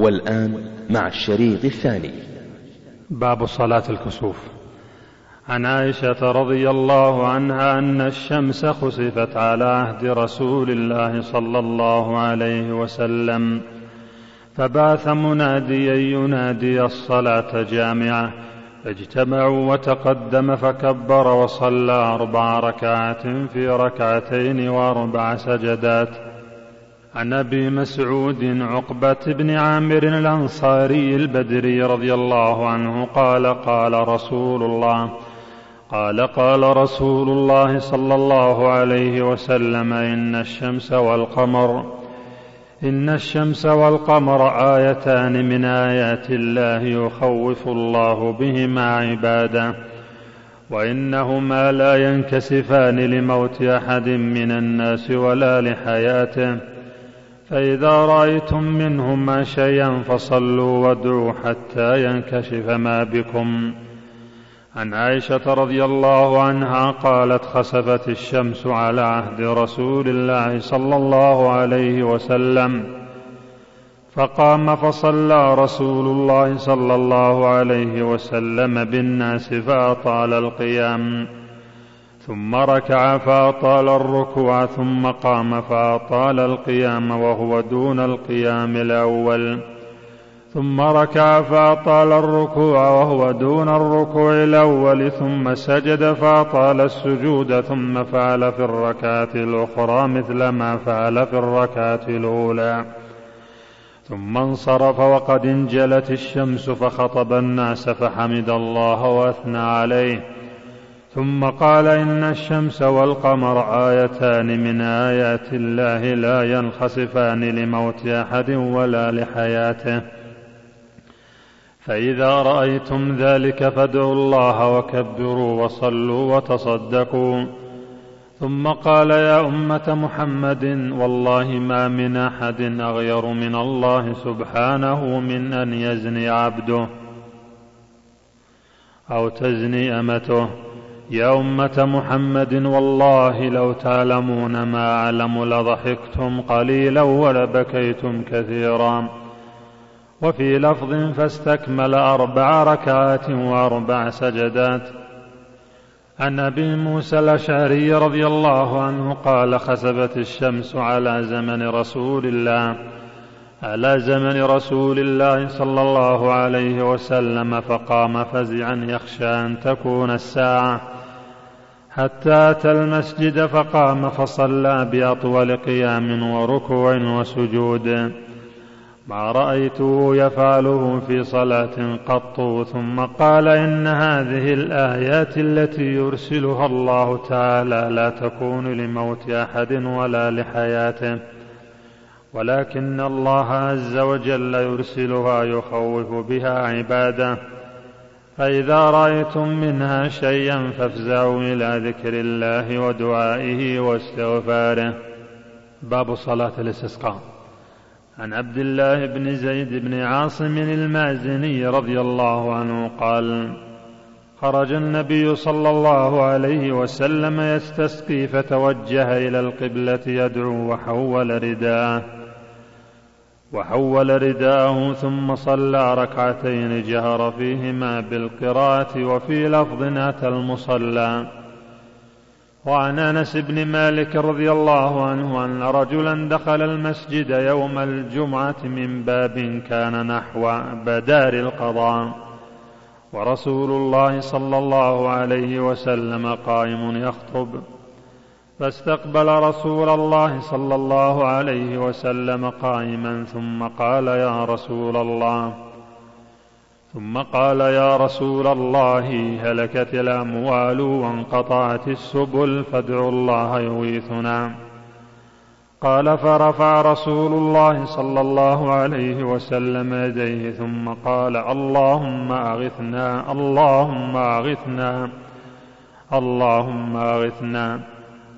والآن مع الشريط الثاني. باب صلاة الكسوف. عن عائشة رضي الله عنها أن الشمس خسفت على عهد رسول الله صلى الله عليه وسلم فبعث مناديا ينادي الصلاة جامعة فاجتمعوا وتقدم فكبر وصلى أربع ركعات في ركعتين وأربع سجدات عن أبي مسعود عقبة بن عامر الأنصاري البدري رضي الله عنه قال قال رسول الله قال قال رسول الله صلى الله عليه وسلم إن الشمس والقمر إن الشمس والقمر آيتان من آيات الله يخوف الله بهما عباده وإنهما لا ينكسفان لموت أحد من الناس ولا لحياته فإذا رأيتم منهما شيئا فصلوا وادعوا حتى ينكشف ما بكم. عن عائشة رضي الله عنها قالت خسفت الشمس على عهد رسول الله صلى الله عليه وسلم. فقام فصلى رسول الله صلى الله عليه وسلم بالناس فأطال القيام. ثم ركع فأطال الركوع ثم قام فأطال القيام وهو دون القيام الأول. ثم ركع فأطال الركوع وهو دون الركوع الأول. ثم سجد فأطال السجود ثم فعل في الركعة الأخرى مثل ما فعل في الركعة الأولى. ثم انصرف وقد انجلت الشمس فخطب الناس فحمد الله وأثنى عليه. ثم قال إن الشمس والقمر آيتان من آيات الله لا ينخسفان لموت أحد ولا لحياته. فإذا رأيتم ذلك فادعوا الله وكبروا وصلوا وتصدقوا. ثم قال يا أمة محمد والله ما من أحد أغير من الله سبحانه من أن يزني عبده أو تزني أمته. يا أمة محمد والله لو تعلمون ما أعلم لضحكتم قليلا ولبكيتم كثيرا. وفي لفظ فاستكمل أربع ركعات وأربع سجدات. عن أبي موسى الأشعري رضي الله عنه قال خسفت الشمس على زمن رسول الله على زمن رسول الله صلى الله عليه وسلم فقام فزعا يخشى أن تكون الساعة. حتى أتى المسجد فقام فصلى بأطول قيام وركوع وسجود. ما رأيته يفعله في صلاة قط ثم قال إن هذه الآيات التي يرسلها الله تعالى لا تكون لموت أحد ولا لحياته ولكن الله عز وجل يرسلها يخوف بها عباده. فإذا رأيتم منها شيئا فافزعوا إلى ذكر الله ودعائه واستغفاره. باب صلاة الاستسقاء. عن عبد الله بن زيد بن عاصم المازني رضي الله عنه قال خرج النبي صلى الله عليه وسلم يستسقي فتوجه إلى القبلة يدعو وحول رداءه وحول رداءه ثم صلى ركعتين جهر فيهما بالقراءة وفي لفظ أتى المصلى. وعن أنس بن مالك رضي الله عنه أن رجلا دخل المسجد يوم الجمعة من باب كان نحو بدار القضاء. ورسول الله صلى الله عليه وسلم قائم يخطب. فاستقبل رسول الله صلى الله عليه وسلم قائما ثم قال يا رسول الله ثم قال يا رسول الله هلكت الأموال وانقطعت السبل فادعوا الله يغيثنا. قال فرفع رسول الله صلى الله عليه وسلم يديه ثم قال اللهم أغثنا اللهم أغثنا اللهم أغثنا.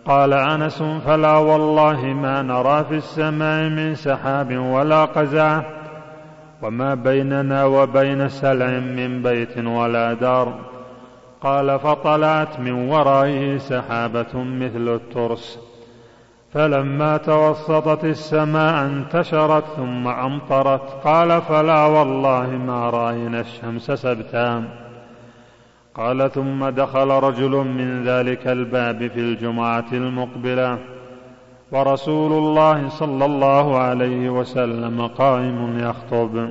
قال أنس فلا والله ما نرى في السماء من سحاب ولا قزع وما بيننا وبين سلع من بيت ولا دار. قال فطلعت من ورائه سحابة مثل الترس. فلما توسطت السماء انتشرت ثم أمطرت. قال فلا والله ما رأينا الشمس سبتا. قال ثم دخل رجل من ذلك الباب في الجمعة المقبلة ورسول الله صلى الله عليه وسلم قائم يخطب.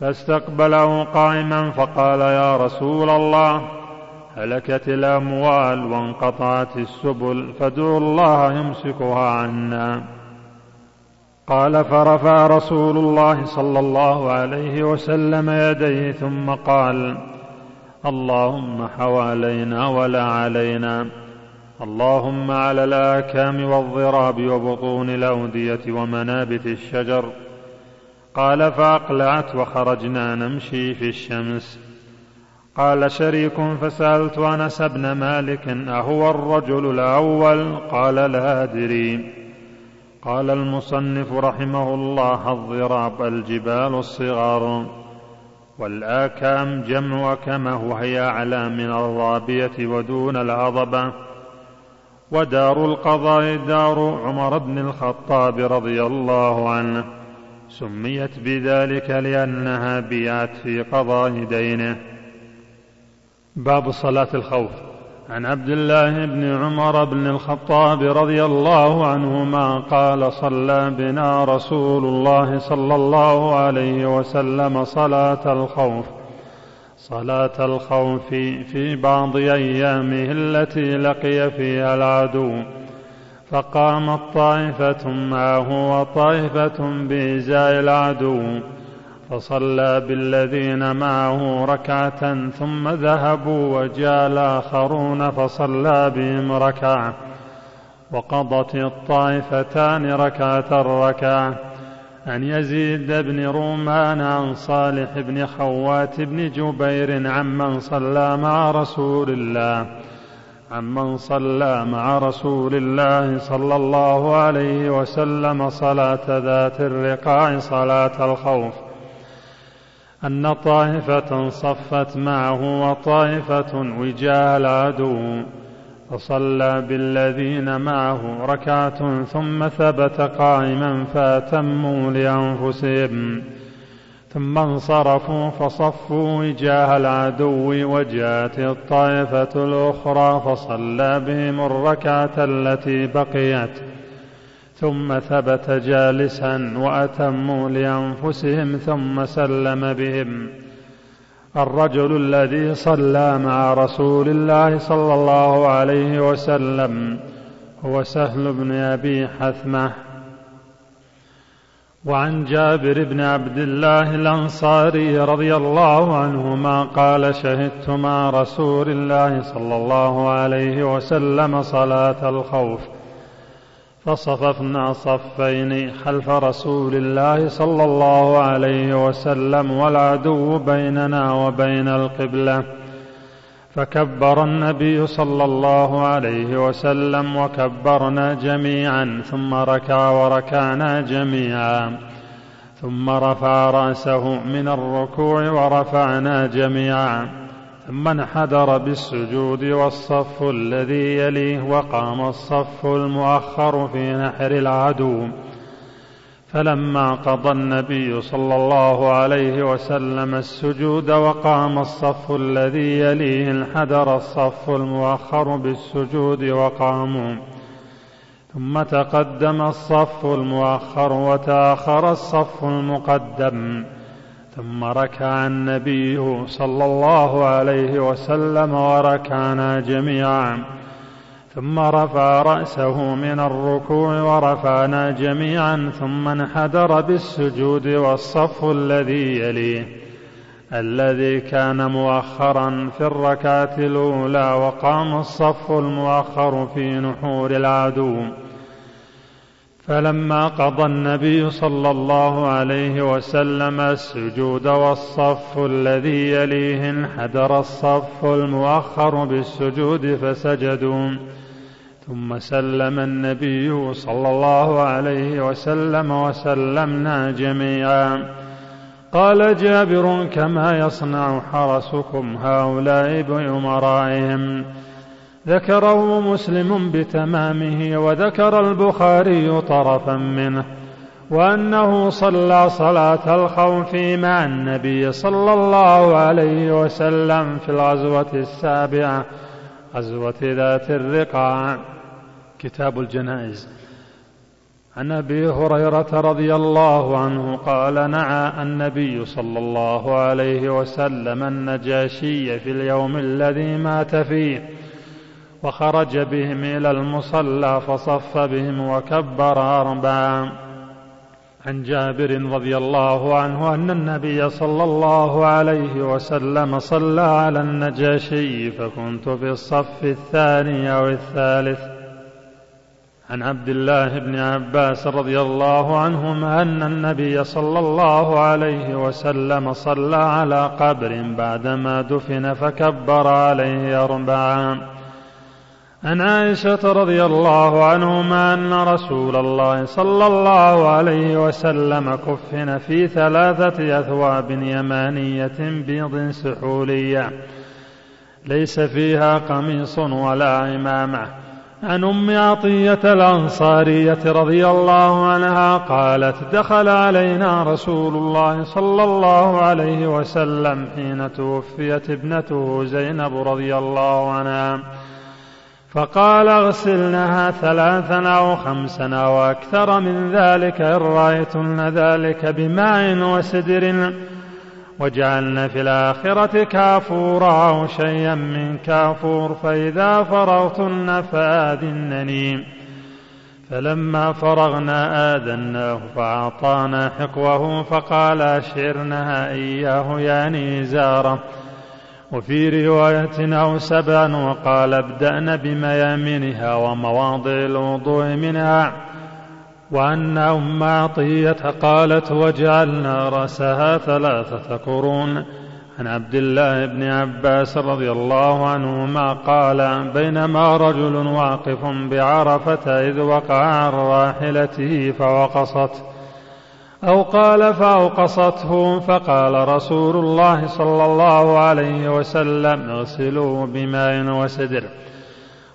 فاستقبله قائما فقال يا رسول الله هلكت الأموال وانقطعت السبل فادعوا الله يمسكها عنا. قال فرفع رسول الله صلى الله عليه وسلم يديه ثم قال اللهم حوالينا ولا علينا. اللهم على الآكام والضراب وبطون الأودية ومنابت الشجر. قال فأقلعت وخرجنا نمشي في الشمس. قال شريك فسألت أنس بن مالك أهو الرجل الأول؟ قال لا أدري. قال المصنف رحمه الله الضراب الجبال الصغار. والآكام جمع كما وهي أعلى من الرابية ودون الهضبة ودار القضاء دار عمر بن الخطاب رضي الله عنه. سميت بذلك لأنها بيعت في قضاء دينه. باب صلاة الخوف. عن عبد الله بن عمر بن الخطاب رضي الله عنهما قال صلى بنا رسول الله صلى الله عليه وسلم صلاة الخوف صلاة الخوف في بعض أيامه التي لقي فيها العدو. فقامت طائفة معه وطائفة بإزاء العدو. فصلى بالذين معه ركعة ثم ذهبوا وجاء الآخرون فصلى بهم ركعة وقضت الطائفتان ركعة الركعة. عن يزيد بن رومان عن صالح بن خوات بن جبير عمن صلى مع رسول الله عمن صلى مع رسول الله صلى الله عليه وسلم صلاة ذات الرقاع صلاة الخوف. أن طائفة صفت معه وطائفة وجاه العدو فصلى بالذين معه ركعة ثم ثبت قائما فأتموا لأنفسهم. ثم انصرفوا فصفوا وجاه العدو وجاءت الطائفة الأخرى فصلى بهم الركعة التي بقيت. ثم ثبت جالسا وأتموا لأنفسهم ثم سلم بهم. الرجل الذي صلى مع رسول الله صلى الله عليه وسلم هو سهل بن أبي حثمة. وعن جابر بن عبد الله الأنصاري رضي الله عنهما قال شهدت مع رسول الله صلى الله عليه وسلم صلاة الخوف. فصففنا صفين خلف رسول الله صلى الله عليه وسلم والعدو بيننا وبين القبلة. فكبر النبي صلى الله عليه وسلم وكبرنا جميعا ثم ركع وركعنا جميعا. ثم رفع رأسه من الركوع ورفعنا جميعا. ثم انحدر بالسجود والصف الذي يليه وقام الصف المؤخر في نحر العدو. فلما قضى النبي صلى الله عليه وسلم السجود وقام الصف الذي يليه انحدر الصف المؤخر بالسجود وقاموا. ثم تقدم الصف المؤخر وتأخر الصف المقدم. ثم ركع النبي صلى الله عليه وسلم وركعنا جميعا. ثم رفع رأسه من الركوع ورفعنا جميعا. ثم انحدر بالسجود والصف الذي يليه الذي كان مؤخرا في الركعة الأولى وقام الصف المؤخر في نحور العدو. فلما قضى النبي صلى الله عليه وسلم السجود والصف الذي يليه انحدر الصف المؤخر بالسجود فسجدوا. ثم سلم النبي صلى الله عليه وسلم وسلمنا جميعا. قال جابر كما يصنع حرسكم هؤلاء بأمرائهم. ذكره مسلم بتمامه وذكر البخاري طرفا منه وأنه صلى صلاة الخوف مع النبي صلى الله عليه وسلم في الغزوة السابعة غزوة ذات الرقاع. كتاب الجنائز. عن أبي هريرة رضي الله عنه قال نعى النبي صلى الله عليه وسلم النجاشي في اليوم الذي مات فيه وخرج بهم إلى المصلى فصف بهم وكبر أربعا. عن جابر رضي الله عنه أن النبي صلى الله عليه وسلم صلى على النجاشي فكنت في الصف الثاني أو الثالث. عن عبد الله بن عباس رضي الله عنهما أن النبي صلى الله عليه وسلم صلى على قبر بعدما دفن فكبر عليه أربعا. عن عائشة رضي الله عنهما أن رسول الله صلى الله عليه وسلم كفن في ثلاثة أثواب يمانية بيض سحولية. ليس فيها قميص ولا عمامه عن أم عطية الأنصارية رضي الله عنها قالت دخل علينا رسول الله صلى الله عليه وسلم حين توفيت ابنته زينب رضي الله عنها. فقال اغسلنها ثلاثا أو خمسا أو أكثر من ذلك إن رأيتن ذلك بماء وسدر وجعلنا في الآخرة كافورا أو شيئا من كافور فإذا فرغتن فآذنني. فلما فرغنا آذناه فأعطانا حقوه فقال أشعرنها إياه يعني إزاره وفي رواية أو سبعا وقال ابدأن بميامنها ومواضع الوضوء منها وأن أم عطية قالت وجعلنا رأسها ثلاثة قرون. عن عبد الله بن عباس رضي الله عنهما قال بينما رجل واقف بعرفة إذ وقع عن راحلته فوقصت. أو قال فأوقصته فقال رسول الله صلى الله عليه وسلم اغسلوه بماء وسدر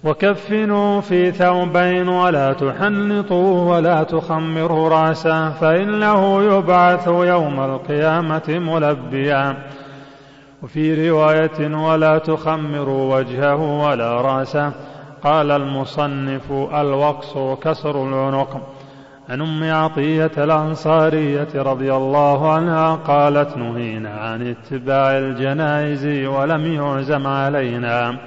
وكفنوا في ثوبين ولا تحنطوا ولا تخمروا راسه فإنه يبعث يوم القيامة ملبيا. وفي رواية ولا تخمروا وجهه ولا رأسه قال المصنف الوقص كسر العنق. عن أم عطية الأنصارية رضي الله عنها قالت نهينا عن اتباع الجنائز ولم يعزم علينا.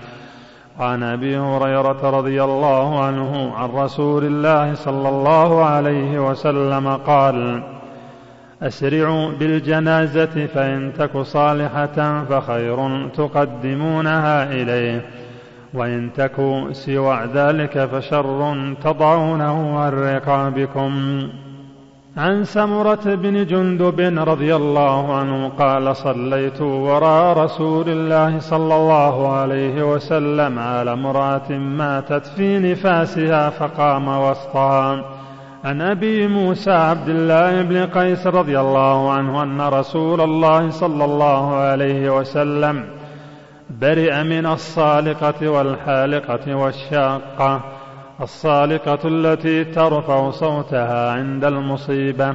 عن أبي هريرة رضي الله عنه عن رسول الله صلى الله عليه وسلم قال أسرعوا بالجنازة فإن تك صالحة فخير تقدمونها إليه. وإن تك سوى ذلك فشر تضعونه عن رقابكم. عن سمرة بن جندب رضي الله عنه قال صليت وراء رسول الله صلى الله عليه وسلم على امرأة ماتت في نفاسها فقام وسطها. عن أبي موسى عبد الله بن قيس رضي الله عنه أن رسول الله صلى الله عليه وسلم برئ من الصالقة والحالقة والشاقة الصالقة التي ترفع صوتها عند المصيبة.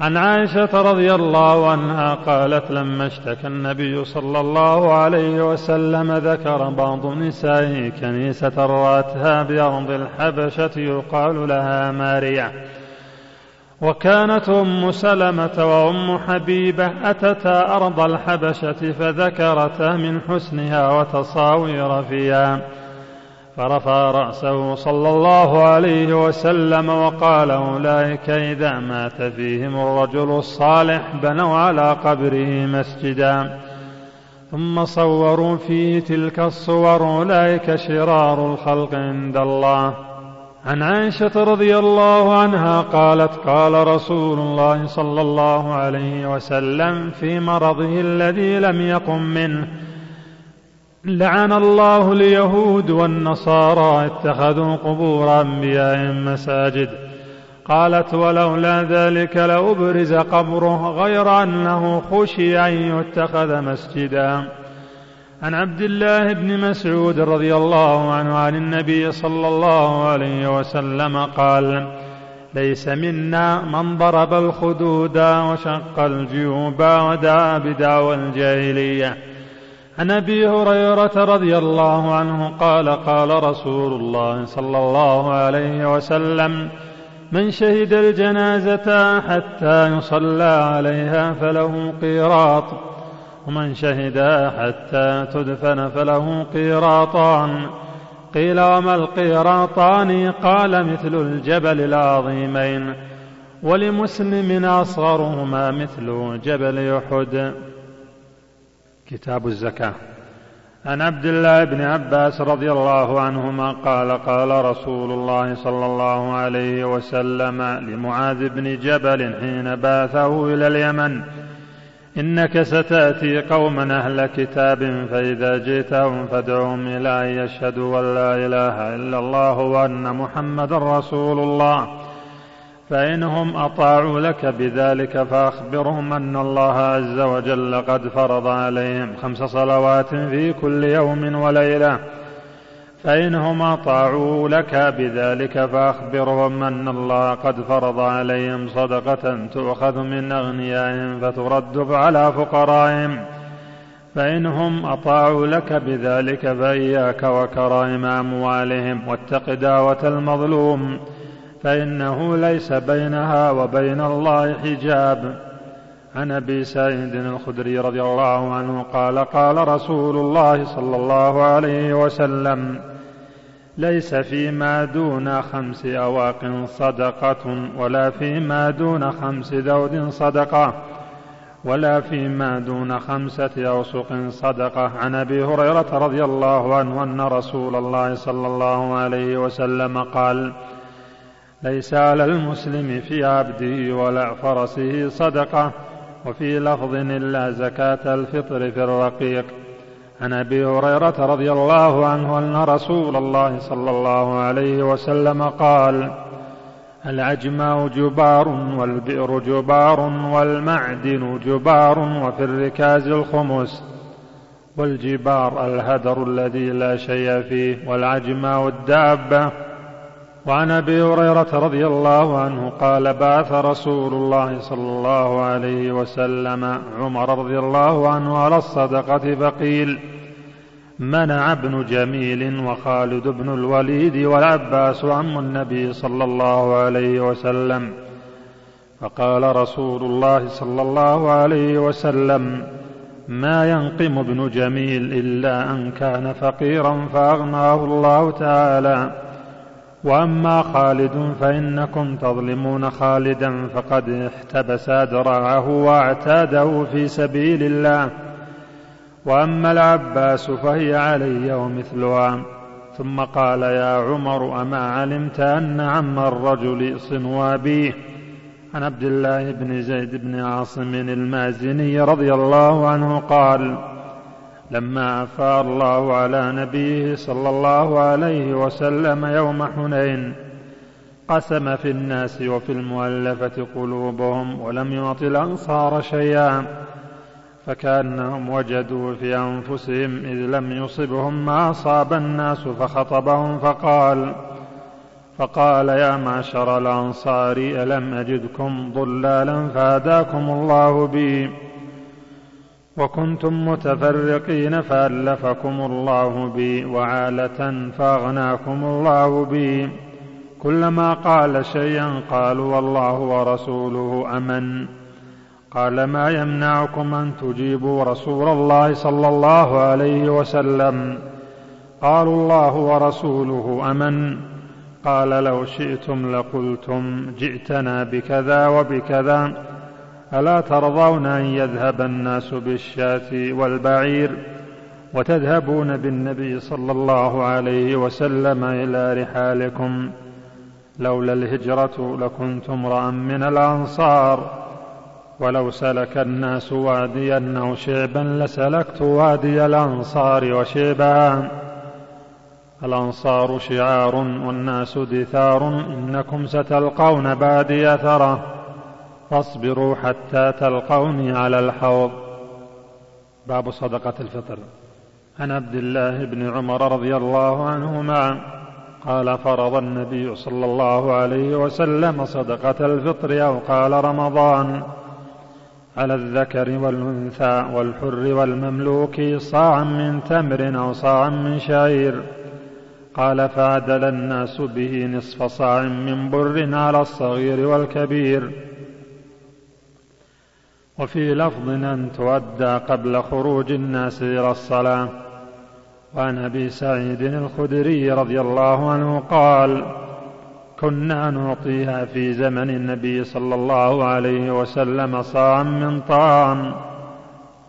عن عائشة رضي الله عنها قالت لما اشتكى النبي صلى الله عليه وسلم ذكر بعض نسائه كنيسة رأتها بأرض الحبشة يقال لها ماريا. وكانت أم سلمة وأم حبيبة أتتا أرض الحبشة فذكرتا من حسنها وتصاوير فيها. فرفع رأسه صلى الله عليه وسلم وقال أولئك إذا مات فيهم الرجل الصالح بنوا على قبره مسجدا. ثم صوروا فيه تلك الصور أولئك شرار الخلق عند الله. عن عائشة رضي الله عنها قالت قال رسول الله صلى الله عليه وسلم في مرضه الذي لم يقم منه لعن الله اليهود والنصارى اتخذوا قبور انبيائهم مساجد قالت ولولا ذلك لأبرز قبره غير أنه خشي أن يتخذ مسجدا. عن عبد الله بن مسعود رضي الله عنه عن النبي صلى الله عليه وسلم قال ليس منا من ضرب الخدود وشق الجيوب ودعا بدعوى الجاهلية عن أبي هريرة رضي الله عنه قال قال رسول الله صلى الله عليه وسلم من شهد الجنازة حتى يصلى عليها فله قيراط ومن شهدها حتى تدفن فله قيراطان. قيل وما القيراطان؟ قال مثل الجبل العظيمين. ولمسلم أصغرهما مثل جبل أحد. كتاب الزكاة. عن عبد الله بن عباس رضي الله عنهما قال قال رسول الله صلى الله عليه وسلم لمعاذ بن جبل حين بعثه إلى اليمن إنك ستأتي قوما أهل كتاب فإذا جئتهم فادعهم إلى أن يشهدوا أن لا إله إلا الله وأن محمدا رسول الله. فإنهم أطاعوا لك بذلك فأخبرهم أن الله عز وجل قد فرض عليهم خمس صلوات في كل يوم وليلة. فإنهم أطاعوا لك بذلك فأخبرهم أن الله قد فرض عليهم صدقة تؤخذ من أغنيائهم فترد على فقرائهم. فإنهم أطاعوا لك بذلك فإياك وكرائم أموالهم واتق دعوة المظلوم فإنه ليس بينها وبين الله حجاب. عن أبي سعيد الخدري رضي الله عنه قال قال رسول الله صلى الله عليه وسلم ليس فيما دون خمس أواق صدقة ولا فيما دون خمس ذود صدقة ولا فيما دون خمسة أوسق صدقة. عن أبي هريرة رضي الله عنه أن رسول الله صلى الله عليه وسلم قال ليس على المسلم في عبده ولا فرسه صدقة وفي لفظ إلا زكاة الفطر في الرقيق. عن أبي هريرة رضي الله عنه أن رسول الله صلى الله عليه وسلم قال العجماء جبار والبئر جبار والمعدن جبار وفي الركاز الخمس والجبار الهدر الذي لا شيء فيه والعجماء الدابة وعن أبي هريرة رضي الله عنه قال بعث رسول الله صلى الله عليه وسلم عمر رضي الله عنه على الصدقة فقيل منع ابن جميل وخالد بن الوليد والعباس عم النبي صلى الله عليه وسلم. فقال رسول الله صلى الله عليه وسلم ما ينقم ابن جميل إلا أن كان فقيرا فأغناه الله تعالى. وأما خالد فإنكم تظلمون خالدا فقد احتبس ذراعه واعتاده في سبيل الله. وأما العباس فهي علي ومثلها. ثم قال يا عمر أما علمت أن عم الرجل صنو ابيه عن عبد الله بن زيد بن عاصم المازني رضي الله عنه قال لما أفاء الله على نبيه صلى الله عليه وسلم يوم حنين قسم في الناس وفي المؤلفة قلوبهم ولم يعط الأنصار شيئا فكأنهم وجدوا في أنفسهم إذ لم يصبهم ما أصاب الناس فخطبهم فقال فقال يا معشر الأنصار ألم أجدكم ضلالا فهداكم الله بي؟ وكنتم متفرقين فألفكم الله بي وعالة فأغناكم الله بي. كلما قال شيئا قالوا والله ورسوله أمن. قال ما يمنعكم أن تجيبوا رسول الله صلى الله عليه وسلم؟ قالوا الله ورسوله أمن. قال لو شئتم لقلتم جئتنا بكذا وبكذا. ألا ترضون أن يذهب الناس بالشاة والبعير وتذهبون بالنبي صلى الله عليه وسلم إلى رحالكم؟ لولا الهجرة لكنت امرأ من الأنصار. ولو سلك الناس واديا أو شعبا لسلكت وادي الأنصار وشعبها الأنصار شعار والناس دثار إنكم ستلقون بعدي أثرة فاصبروا حتى تلقوني على الحوض. باب صدقة الفطر. عن عبد الله بن عمر رضي الله عنهما قال فرض النبي صلى الله عليه وسلم صدقة الفطر أو قال رمضان. على الذكر والأنثى والحر والمملوك صاعا من تمر أو صاعا من شعير. قال فعدل الناس به نصف صاع من بر على الصغير والكبير. وفي لفظ أن تؤدى قبل خروج الناس إلى الصلاة. وعن أبي سعيد الخدري رضي الله عنه قال كنا نعطيها في زمن النبي صلى الله عليه وسلم صاعا من طعام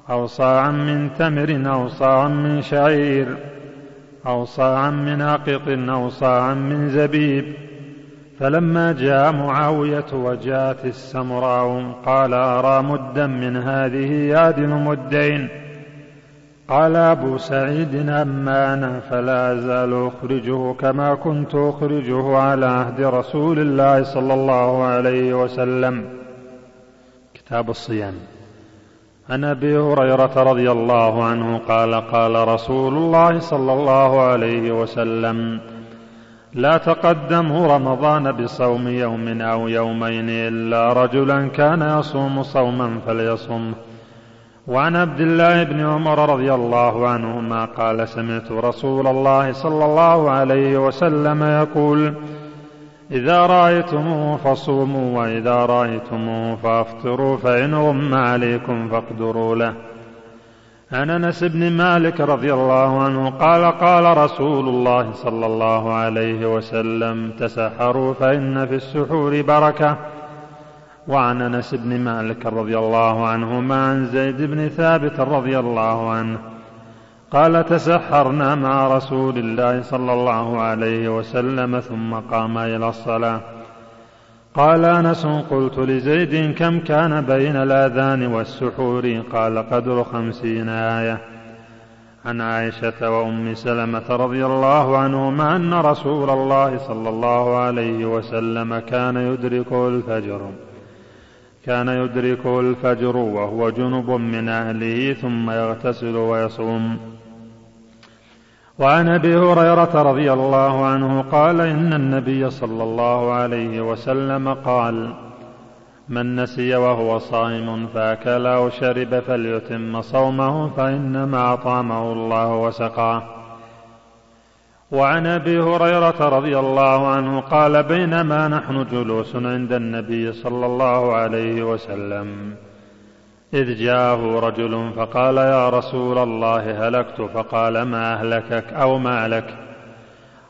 أو صاعا من تمر أو صاعا من شعير أو صاعا من عقق أو صاعا من زبيب. فلما جاء معاوية وجاءت السمراء قال أرى مدا من هذه يعدل مدين؟ قال أبو سعيد أما أنا فلا أزال أخرجه كما كنت أخرجه على عهد رسول الله صلى الله عليه وسلم. كتاب الصيام. عن أبي هريرة رضي الله عنه قال قال رسول الله صلى الله عليه وسلم لا تقدموا رمضان بصوم يوم أو يومين إلا رجلا كان يصوم صوما فليصمه وعن عبد الله بن عمر رضي الله عنهما قال سمعت رسول الله صلى الله عليه وسلم يقول إذا رأيتموه فصوموا وإذا رأيتموه فأفطروا فإن غم عليكم فاقدروا له. عن أنس بن مالك رضي الله عنه قال قال رسول الله صلى الله عليه وسلم تسحروا فإن في السحور بركة. وعن انس بن مالك رضي الله عنهما عن زيد بن ثابت رضي الله عنه قال تسحرنا مع رسول الله صلى الله عليه وسلم ثم قام إلى الصلاة. قال أنس قلت لزيد كم كان بين الآذان والسحور؟ قال قدر خمسين آية. عن عائشة وأم سلمة رضي الله عنهما أن رسول الله صلى الله عليه وسلم كان يدركه الفجر. كان يدركه الفجر وهو جنب من أهله ثم يغتسل ويصوم. وعن أبي هريرة رضي الله عنه قال إن النبي صلى الله عليه وسلم قال من نسي وهو صائم فأكل أو شرب فليتم صومه فإنما أطعمه الله وسقاه وعن أبي هريرة رضي الله عنه قال بينما نحن جلوس عند النبي صلى الله عليه وسلم إذ جاءه رجل فقال يا رسول الله هلكت. فقال ما أهلكك أو ما لك؟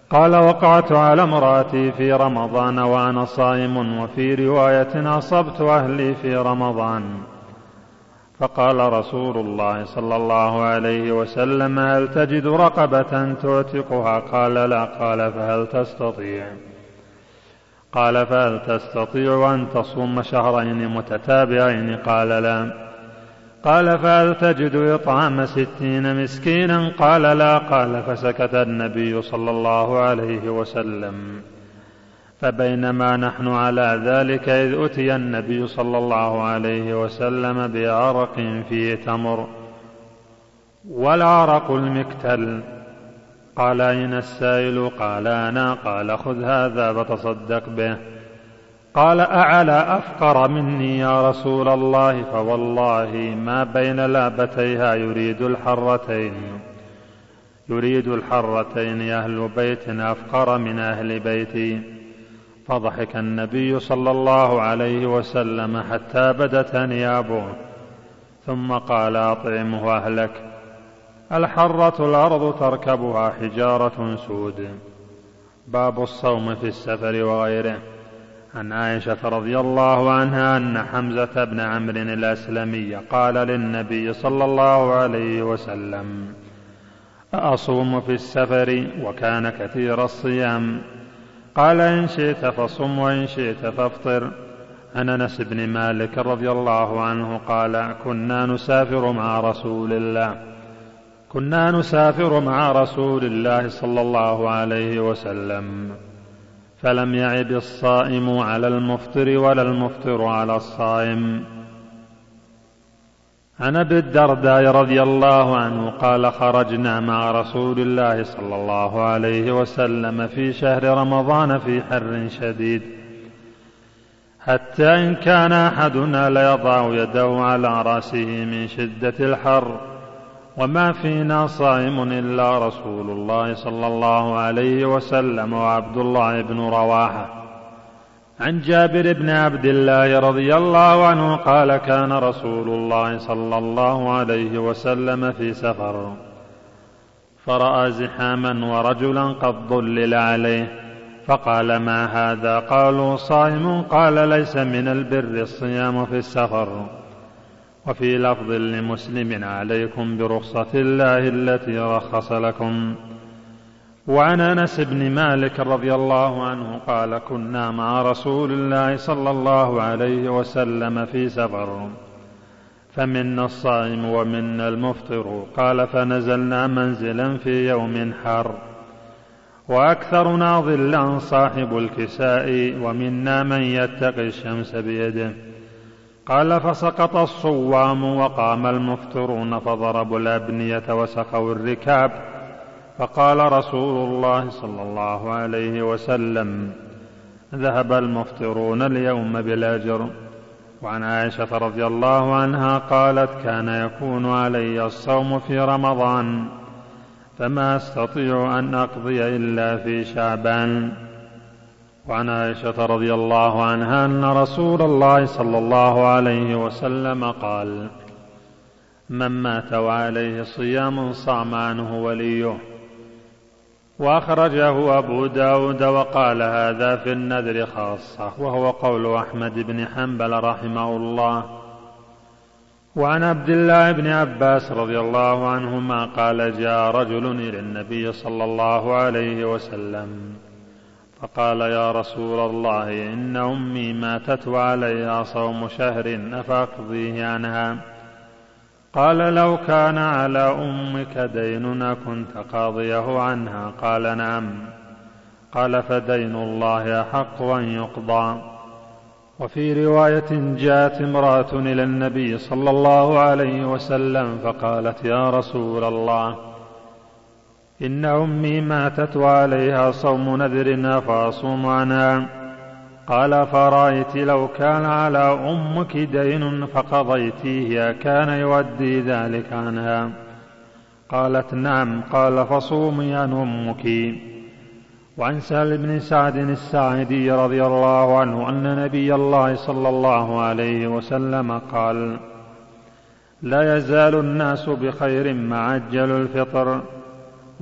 قال وقعت على امرأتي في رمضان وأنا صائم وفي رواية أصبت أهلي في رمضان. فقال رسول الله صلى الله عليه وسلم هل تجد رقبة تعتقها قال لا. قال فهل تستطيع؟ قال فهل تستطيع أن تصوم شهرين متتابعين؟ قال لا. قال فهل تجد إطعام ستين مسكينا؟ قال لا. قال فسكت النبي صلى الله عليه وسلم. فبينما نحن على ذلك إذ أتي النبي صلى الله عليه وسلم بعرق فيه تمر. والعرق المكتل. قال أين السائل؟ قال أنا. قال خذ هذا فتصدق به. قال أعلى أفقر مني يا رسول الله فوالله ما بين لابتيها يريد الحرتين. يريد الحرتين أهل بيت أفقر من أهل بيتي. فضحك النبي صلى الله عليه وسلم حتى بدت انيابه ثم قال أطعمه أهلك. الحرة الأرض تركبها حجارة سود. باب الصوم في السفر وغيره. عن عائشة رضي الله عنها أن حمزة بن عمرو الأسلمي قال للنبي صلى الله عليه وسلم اصوم في السفر وكان كثير الصيام. قال إن شئت فصم وإن شئت فافطر. عن أنس بن مالك رضي الله عنه قال كنا نسافر مع رسول الله. كنا نسافر مع رسول الله صلى الله عليه وسلم. فلم يعب الصائم على المفطر ولا المفطر على الصائم. عن أبي الدرداء رضي الله عنه قال خرجنا مع رسول الله صلى الله عليه وسلم في شهر رمضان في حر شديد. حتى إن كان أحدنا ليضع يده على رأسه من شدة الحر وما فينا صائم إلا رسول الله صلى الله عليه وسلم وعبد الله بن رواحة. عن جابر بن عبد الله رضي الله عنه قال كان رسول الله صلى الله عليه وسلم في سفر. فرأى زحاما ورجلا قد ظلل عليه. فقال ما هذا؟ قالوا صائم. قال ليس من البر الصيام في السفر. وفي لفظ لمسلم عليكم برخصة الله التي رخص لكم. وعن أنس بن مالك رضي الله عنه قال كنا مع رسول الله صلى الله عليه وسلم في سفر فمنا الصائم ومنا المفطر. قال فنزلنا منزلا في يوم حر وأكثرنا ظلا صاحب الكساء ومنا من يتقي الشمس بيده. قال فسقط الصوام وقام المفطرون فضربوا الأبنية وسقوا الركاب. فقال رسول الله صلى الله عليه وسلم ذهب المفطرون اليوم بالأجر. وعن عائشة رضي الله عنها قالت كان يكون علي الصوم في رمضان فما أستطيع أن أقضي إلا في شعبان. وعن عائشة رضي الله عنها أن رسول الله صلى الله عليه وسلم قال من مات وعليه صيام صام عنه وليه. وأخرجه أبو داود وقال هذا في النذر خاصة. وهو قول أحمد بن حنبل رحمه الله. وعن عبد الله بن عباس رضي الله عنهما قال جاء رجل إلى النبي صلى الله عليه وسلم فقال يا رسول الله إن أمي ماتت وعليها صوم شهر أفأقضيه عنها؟ قال لو كان على أمك دين كنت قاضيه عنها. قال نعم. قال فدين الله أحق أن يقضى. وفي رواية جاءت امرأة إلى النبي صلى الله عليه وسلم فقالت يا رسول الله إن أمي ماتت وعليها صوم نذر فأصوم عنها. قال فرأيت لو كان على أمك دين فقضيتيه كان يؤدي ذلك عنها. قالت نعم. قال فصومي عن أمك. وعن سهل بن سعد الساعدي رضي الله عنه أن نبي الله صلى الله عليه وسلم قال لا يزال الناس بخير ما عجلوا الفطر.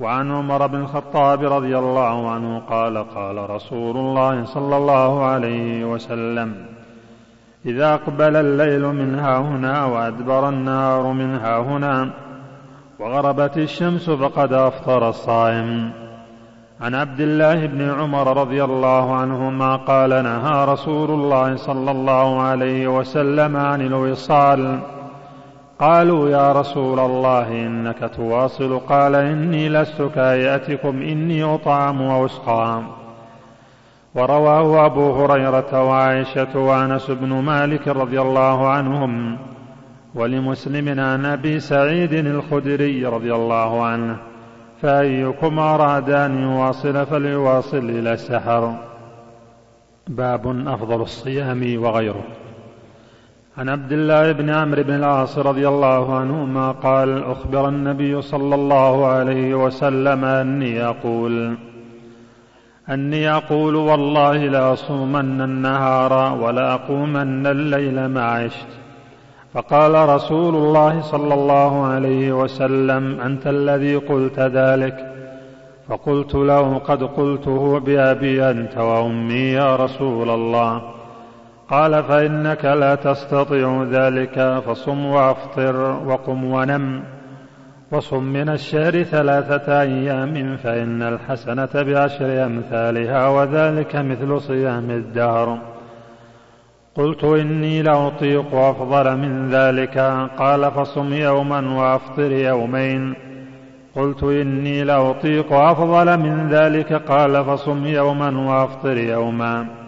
وعن عمر بن الخطاب رضي الله عنه قال قال رسول الله صلى الله عليه وسلم إذا أقبل الليل من ها هنا وأدبر النهار من ها هنا وغربت الشمس فقد أفطر الصائم. عن عبد الله بن عمر رضي الله عنهما قال نهى رسول الله صلى الله عليه وسلم عن الوصال قالوا يا رسول الله إنك تواصل. قال إني لست كاياتكم إني أطعم وأسقى ورواه أبو هريرة وعائشة وأنس بن مالك رضي الله عنهم ولمسلم عن أبي سعيد الخدري رضي الله عنه. فأيكم أراد أن يواصل فليواصل إلى السحر. باب أفضل الصيام وغيره. عن عبد الله بن عمرو بن العاص رضي الله عنهما قال أخبر النبي صلى الله عليه وسلم أني أقول أني أقول والله لأصومن النهار ولأقومن الليل ما عشت. فقال رسول الله صلى الله عليه وسلم أنت الذي قلت ذلك؟ فقلت له قد قلته بأبي أنت وأمي يا رسول الله. قال فإنك لا تستطيع ذلك فصم وأفطر وقم ونم. وصم من الشهر ثلاثة أيام فإن الحسنة بعشر أمثالها وذلك مثل صيام الدهر. قلت إني لأطيق أفضل من ذلك. قال فصم يوما وأفطر يومين. قلت إني لأطيق أفضل من ذلك. قال فصم يوما وأفطر يوما.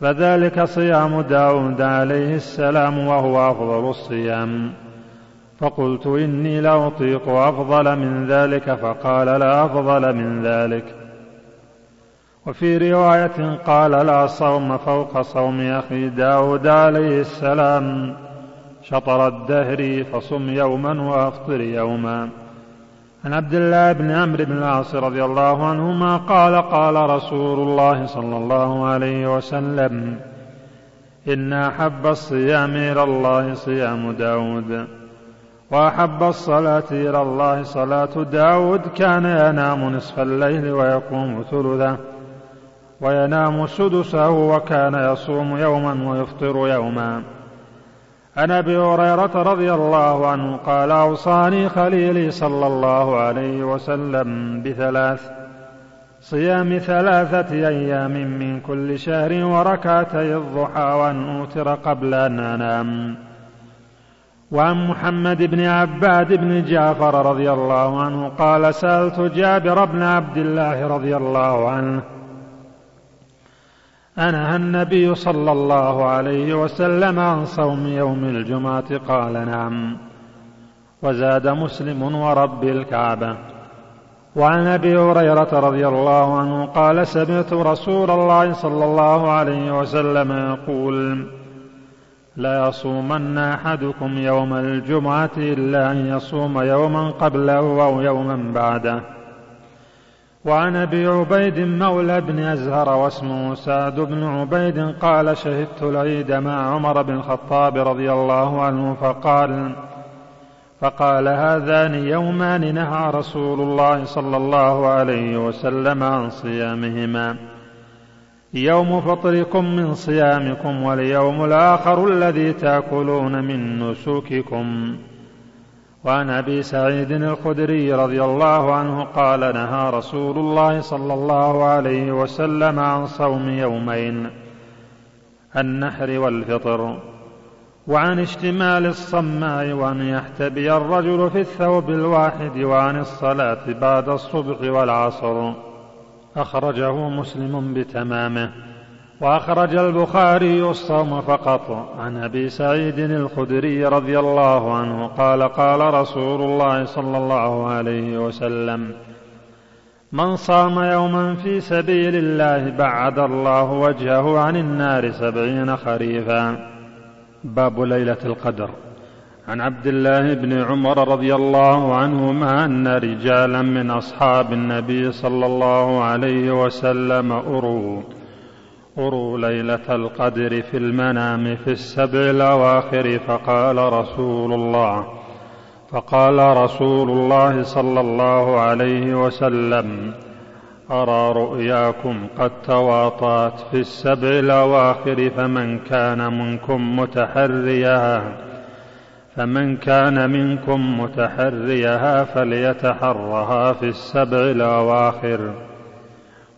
فذلك صيام داود عليه السلام وهو أفضل الصيام. فقلت إني لأطيق أفضل من ذلك فقال لا أفضل من ذلك. وفي رواية قال لا صوم فوق صوم أخي داود عليه السلام. شطر الدهر فصم يوما وأفطر يوما. عن عبد الله بن عمرو بن العاص رضي الله عنهما قال قال رسول الله صلى الله عليه وسلم إن أحب الصيام إلى الله صيام داود وأحب الصلاة إلى الله صلاة داود كان ينام نصف الليل ويقوم ثلثه وينام سدسه وكان يصوم يوما ويفطر يوما. عن أبي هريرة رضي الله عنه قال أوصاني خليلي صلى الله عليه وسلم بثلاث صيام ثلاثة أيام من كل شهر وركعتي الضحى وأن أوتر قبل أن أنام. وعن محمد بن عباد بن جعفر رضي الله عنه قال سألت جابر بن عبد الله رضي الله عنه أنهى النبي صلى الله عليه وسلم عن صوم يوم الجمعة قال نعم. وزاد مسلم ورب الكعبة. وعن أبي هريرة رضي الله عنه قال سمعت رسول الله صلى الله عليه وسلم يقول لا يصومن أحدكم يوم الجمعة إلا أن يصوم يوما قبله أو يوما بعده. وعن أبي عبيد مولى بن أزهر واسمه سعد بن عبيد قال شهدت العيد مع عمر بن الخطاب رضي الله عنه فقال فقال هذان يومان نهى رسول الله صلى الله عليه وسلم عن صيامهما. يوم فطركم من صيامكم واليوم الآخر الذي تأكلون من نسوككم وعن أبي سعيد الخدري رضي الله عنه قال نهى رسول الله صلى الله عليه وسلم عن صوم يومين النحر والفطر وعن اشتمال الصماء وأن يحتبي الرجل في الثوب الواحد وعن الصلاة بعد الصبح والعصر أخرجه مسلم بتمامه. وأخرج البخاري الصوم فقط. عن أبي سعيد الخدري رضي الله عنه قال قال رسول الله صلى الله عليه وسلم من صام يوما في سبيل الله بعد الله وجهه عن النار سبعين خريفا. باب ليلة القدر. عن عبد الله بن عمر رضي الله عنهما أن رجالا من أصحاب النبي صلى الله عليه وسلم اروا اذكروا ليلة القدر في المنام في السبع الأواخر فقال رسول الله فقال رسول الله صلى الله عليه وسلم أرى رؤياكم قد تواطأت في السبع الأواخر فمن كان منكم متحريها فمن كان منكم متحريها فليتحرها في السبع الأواخر.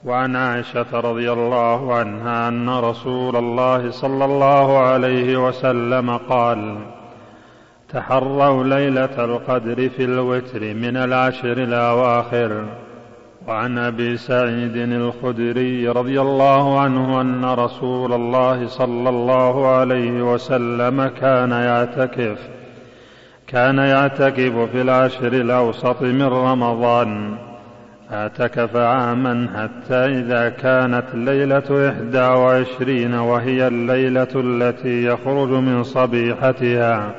وعن عائشة رضي الله عنها أن رسول الله صلى الله عليه وسلم قال تحروا ليلة القدر في الوتر من العشر الاواخر وعن أبي سعيد الخدري رضي الله عنه أن رسول الله صلى الله عليه وسلم كان يعتكف كان يعتكف في العشر الأوسط من رمضان. اعتكف عاما حتى إذا كانت ليلة إحدى وعشرين وهي الليلة التي يخرج من صبيحتها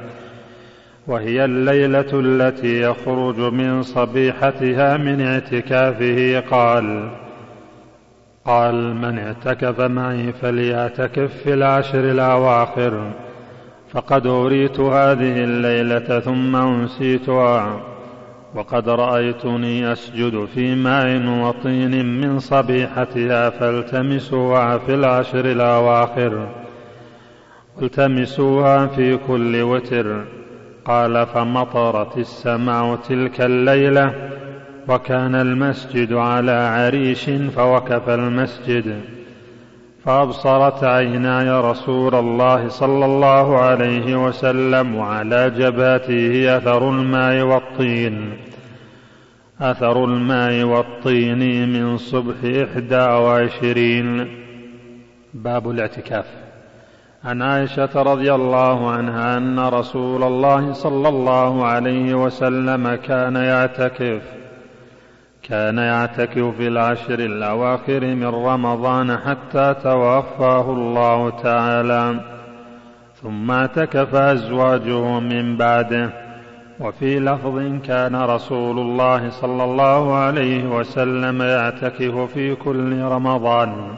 وهي الليلة التي يخرج من صبيحتها من اعتكافه قال قال من اعتكف معي فليعتكف في العشر الأواخر فقد أريت هذه الليلة ثم أنسيتها. وقد رأيتني أسجد في ماء وطين من صبيحتها فالتمسوها في العشر الأواخر التمسوها في كل وتر. قال فمطرت السماء تلك الليلة وكان المسجد على عريش فوقف المسجد. فأبصرت عيناي رسول الله صلى الله عليه وسلم وعلى جباته أثر الماء والطين. أثر الماء والطين من صبح إحدى وعشرين. باب الاعتكاف. عن عائشة رضي الله عنها أن رسول الله صلى الله عليه وسلم كان يعتكف. كان يعتكف في العشر الأواخر من رمضان حتى توفاه الله تعالى ثم اعتكف أزواجه من بعده. وفي لفظ كان رسول الله صلى الله عليه وسلم يعتكف في كل رمضان.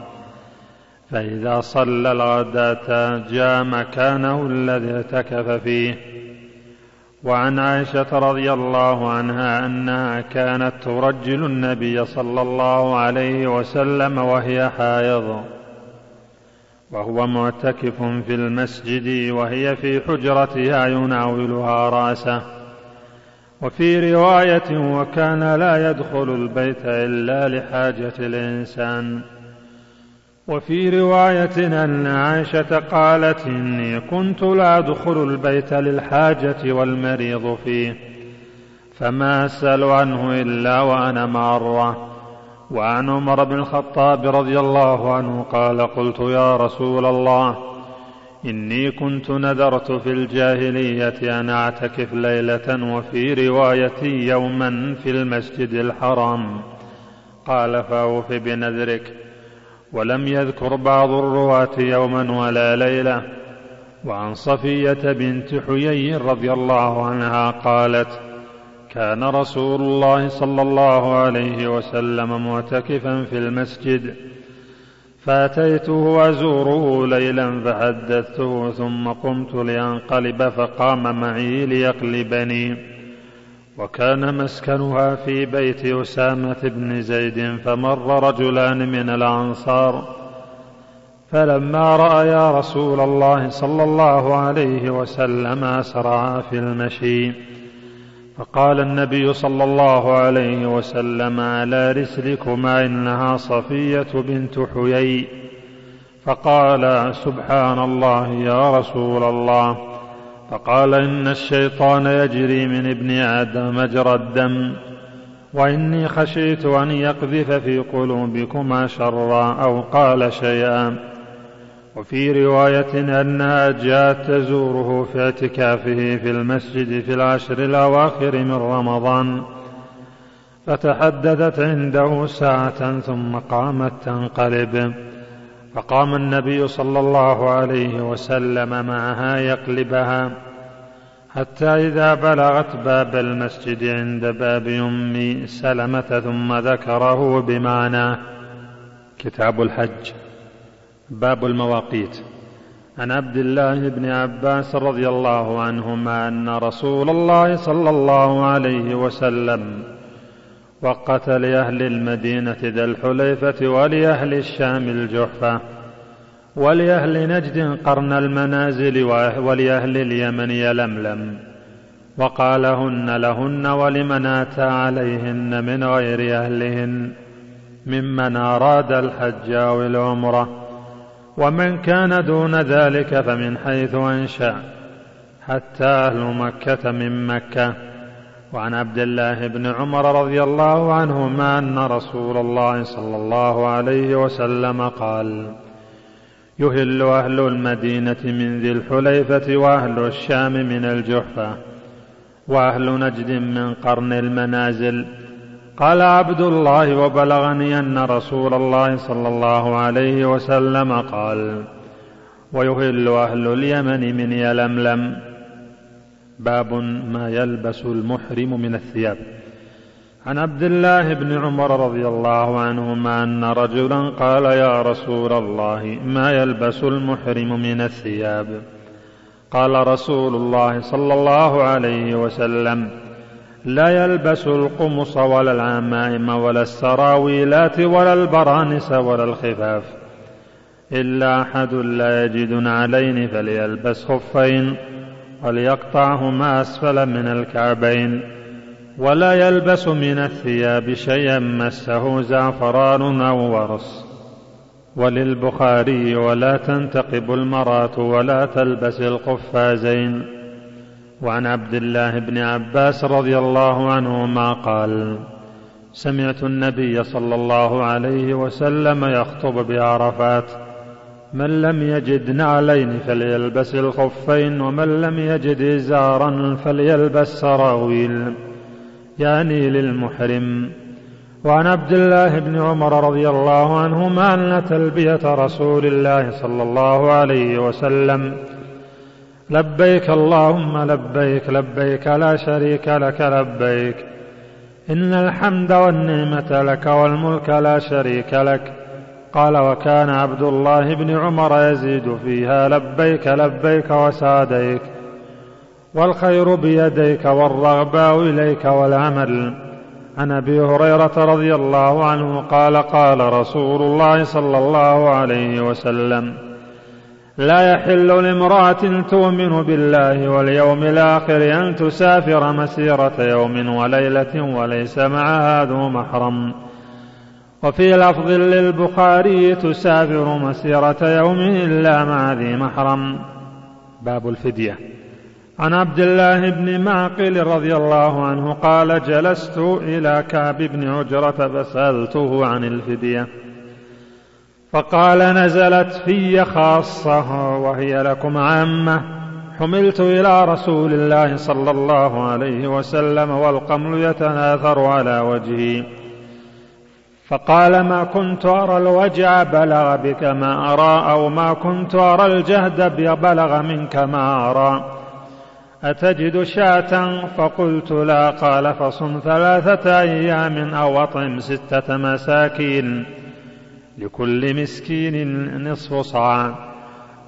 فإذا صلى الغداة جاء مكانه الذي اعتكف فيه. وعن عائشة رضي الله عنها أنها كانت ترجل النبي صلى الله عليه وسلم وهي حائض. وهو معتكف في المسجد وهي في حجرتها يناولها رأسه. وفي رواية وكان لا يدخل البيت إلا لحاجة الإنسان. وفي رواية أن عائشة قالت إني كنت لا أدخل البيت للحاجة والمريض فيه فما أسأل عنه إلا وأنا مارة وعن عمر بن الخطاب رضي الله عنه قال قلت يا رسول الله إني كنت نذرت في الجاهلية أن أعتكف ليلة وفي رواية يوما في المسجد الحرام. قال فأوف بنذرك. ولم يذكر بعض الرواة يوما ولا ليلة. وعن صفية بنت حيي رضي الله عنها قالت كان رسول الله صلى الله عليه وسلم معتكفا في المسجد فأتيته أزوره ليلا فحدثته ثم قمت لأنقلب فقام معي ليقلبني. وكان مسكنها في بيت أسامة بن زيد فمر رجلان من الأنصار فلما رأيا رسول الله صلى الله عليه وسلم أسرعا في المشي فقال النبي صلى الله عليه وسلم على رسلكما إنها صفية بنت حيي. فقال سبحان الله يا رسول الله. فقال إن الشيطان يجري من ابن آدم مجرى الدم وإني خشيت أن يقذف في قلوبكما شرا أو قال شيئا. وفي رواية أنها جاءت تزوره في اعتكافه في المسجد في العشر الأواخر من رمضان فتحدثت عنده ساعة ثم قامت تنقلب. فقام النبي صلى الله عليه وسلم معها يقلبها حتى إذا بلغت باب المسجد عند باب أم سلمة ثم ذكره بمعناه كتاب الحج باب المواقيت. عن عبد الله بن عباس رضي الله عنهما أن رسول الله صلى الله عليه وسلم وقت لأهل المدينة ذا الحليفة ولأهل الشام الجحفة ولأهل نجد قرن المنازل ولأهل اليمن يلملم. وقالهن لهن ولمن اتى عليهن من غير أهلهن ممن أراد الحج أو العمرة. ومن كان دون ذلك فمن حيث أنشأ حتى أهل مكة من مكة. وعن عبد الله بن عمر رضي الله عنهما أن رسول الله صلى الله عليه وسلم قال يهل أهل المدينة من ذي الحليفة وأهل الشام من الجحفة وأهل نجد من قرن المنازل. قال عبد الله وبلغني أن رسول الله صلى الله عليه وسلم قال ويهل أهل اليمن من يلملم. باب ما يلبس المحرم من الثياب. عن عبد الله بن عمر رضي الله عنهما أن رجلا قال يا رسول الله ما يلبس المحرم من الثياب؟ قال رسول الله صلى الله عليه وسلم لا يلبس القمص ولا العمائم ولا السراويلات ولا البرانس ولا الخفاف إلا أحد لا يجد علين فليلبس خفين وليقطعهما أسفل من الكعبين ولا يلبس من الثياب شيئا مسه زعفران أو ورس وللبخاري ولا تنتقب المراه ولا تلبس القفازين. وعن عبد الله بن عباس رضي الله عنهما قال سمعت النبي صلى الله عليه وسلم يخطب بعرفات من لم يجد نعلين فليلبس الخفين ومن لم يجد إزارا فليلبس سراويل. يعني للمحرم. وعن عبد الله بن عمر رضي الله عنهما أن تلبية رسول الله صلى الله عليه وسلم. لبيك اللهم لبيك لبيك لا شريك لك لبيك. إن الحمد والنعمة لك والملك لا شريك لك. قال وكان عبد الله بن عمر يزيد فيها لبيك لبيك وسعديك والخير بيديك والرغباء إليك والعمل. عن أبي هريرة رضي الله عنه قال قال رسول الله صلى الله عليه وسلم لا يحل لامرأة تؤمن بالله واليوم الآخر أن تسافر مسيرة يوم وليلة وليس معها ذو محرم. وفي لفظ للبخاري تسافر مسيرة يوم الا مع ذي محرم. باب الفدية. عن عبد الله بن معقل رضي الله عنه قال جلست إلى كعب بن عجرة فسألته عن الفدية. فقال نزلت في خاصة وهي لكم عامة. حملت إلى رسول الله صلى الله عليه وسلم والقمل يتناثر على وجهي. فقال ما كنت أرى الوجع بلغ بك ما أرى أو ما كنت أرى الجهد بلغ منك ما أرى. أتجد شاة؟ فقلت لا. قال فصم ثلاثة أيام أو أطعم ستة مساكين لكل مسكين نصف صاع.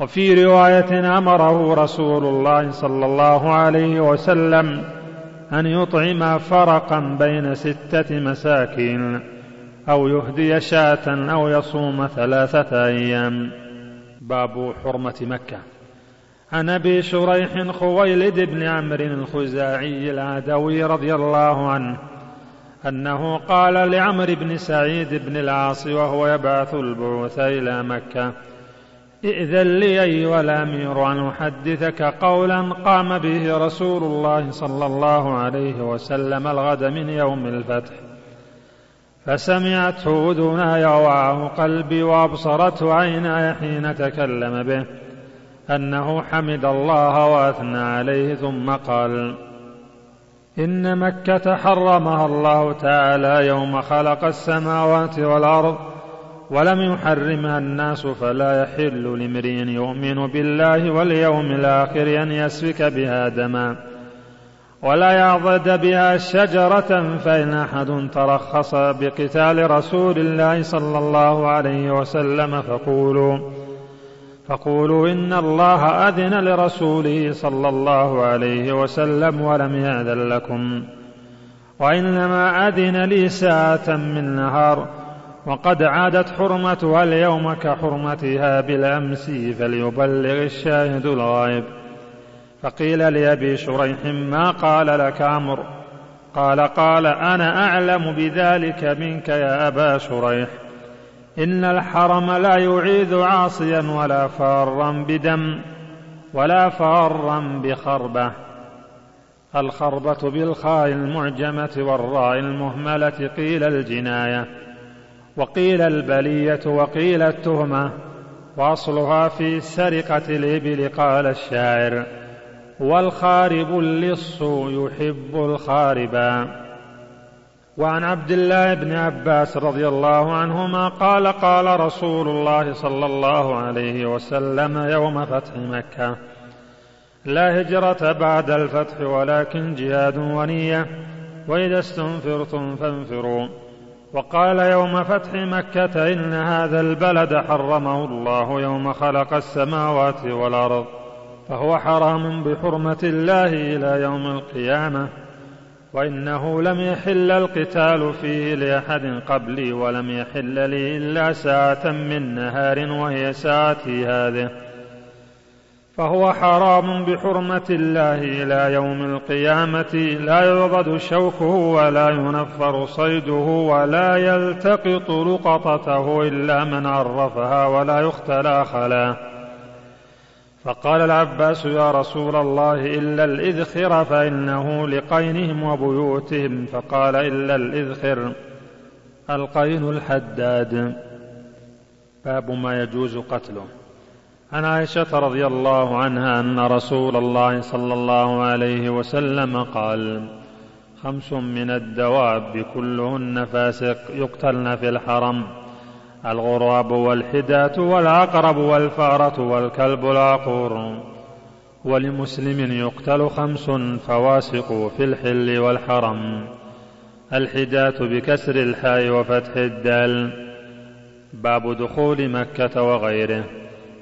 وفي رواية أمره رسول الله صلى الله عليه وسلم أن يطعم فرقا بين ستة مساكين. أو يهدي شاة أو يصوم ثلاثة أيام. باب حرمة مكة. عن أبي شريح خويلد بن عمرو الخزاعي العدوي رضي الله عنه أنه قال لعمرو بن سعيد بن العاص وهو يبعث البعوث إلى مكة ائذن لي أيها الأمير أن أحدثك قولا قام به رسول الله صلى الله عليه وسلم الغد من يوم الفتح. فسمعته اذناي ووعاه قلبي وابصرته عيناي حين تكلم به أنه حمد الله وأثنى عليه ثم قال إن مكة حرمها الله تعالى يوم خلق السماوات والأرض ولم يحرمها الناس فلا يحل لامرئ يؤمن بالله واليوم الآخر أن يسفك بها دما. ولا يعضد بها شجرة فإن أحد ترخص بقتال رسول الله صلى الله عليه وسلم فقولوا فقولوا إن الله أذن لرسوله صلى الله عليه وسلم ولم يأذن لكم. وإنما أذن لي ساعة من نهار وقد عادت حرمتها اليوم كحرمتها بالأمس فليبلغ الشاهد الغائب فقيل لأبي شريح ما قال لك أمر قال قال أنا أعلم بذلك منك يا أبا شريح. إن الحرم لا يعيذ عاصيا ولا فارا بدم ولا فارا بخربة. الخربة بالخاء المعجمة والراء المهملة قيل الجناية. وقيل البلية وقيل التهمة. وأصلها في سرقة الإبل قال الشاعر. والخارب اللص يحب الخاربا. وعن عبد الله بن عباس رضي الله عنهما قال قال رسول الله صلى الله عليه وسلم يوم فتح مكة. لا هجرة بعد الفتح ولكن جهاد ونية. وإذا استنفرتم فانفروا. وقال يوم فتح مكة إن هذا البلد حرمه الله يوم خلق السماوات والأرض. فهو حرام بحرمة الله إلى يوم القيامة وإنه لم يحل القتال فيه لأحد قبلي ولم يحل لي إلا ساعة من نهار وهي ساعتي هذه. فهو حرام بحرمة الله إلى يوم القيامة لا يعضد شوكه ولا ينفر صيده ولا يلتقط لقطته إلا من عرفها ولا يختلى خلاه فقال العباس يا رسول الله إلا الإذخر فإنه لقينهم وبيوتهم. فقال إلا الإذخر القين الحداد. باب ما يجوز قتله. عن عائشة رضي الله عنها أن رسول الله صلى الله عليه وسلم قال خمس من الدواب كلهن فاسق يقتلن في الحرم. الغراب والحداة والعقرب والفأرة والكلب العقور. ولمسلم يقتل خمس فواسق في الحل والحرم. الحداة بكسر الحاء وفتح الدال. باب دخول مكة وغيره.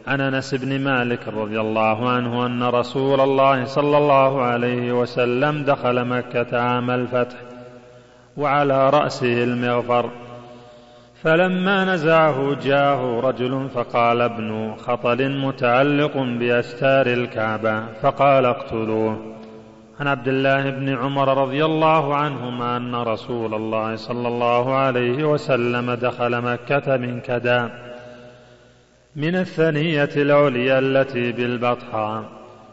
عن أنس بن مالك رضي الله عنه أن رسول الله صلى الله عليه وسلم دخل مكة عام الفتح وعلى رأسه المغفر. فلما نزعه جاءه رجل فقال ابن خطل متعلق بأستار الكعبة فقال اقتلوه. عن عبد الله بن عمر رضي الله عنهما أن رسول الله صلى الله عليه وسلم دخل مكة من كدام من الثنية العليا التي بالبطحاء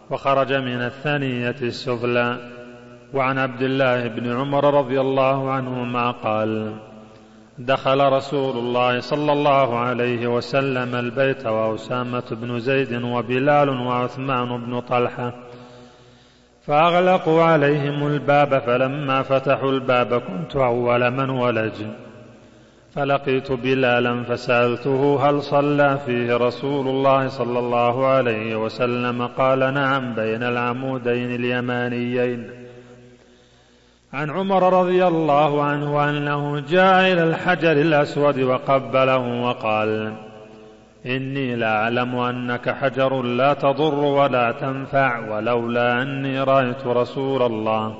وخرج من الثنية السفلى. وعن عبد الله بن عمر رضي الله عنهما قال دخل رسول الله صلى الله عليه وسلم البيت وأسامة بن زيد وبلال وعثمان بن طلحة فأغلقوا عليهم الباب فلما فتحوا الباب كنت أول من ولج. فلقيت بلالا فسألته هل صلى فيه رسول الله صلى الله عليه وسلم؟ قال نعم بين العمودين اليمانيين. عن عمر رضي الله عنه أنه جاء إلى الحجر الأسود وقبله وقال إني لأعلم أنك حجر لا تضر ولا تنفع ولولا أني رأيت رسول الله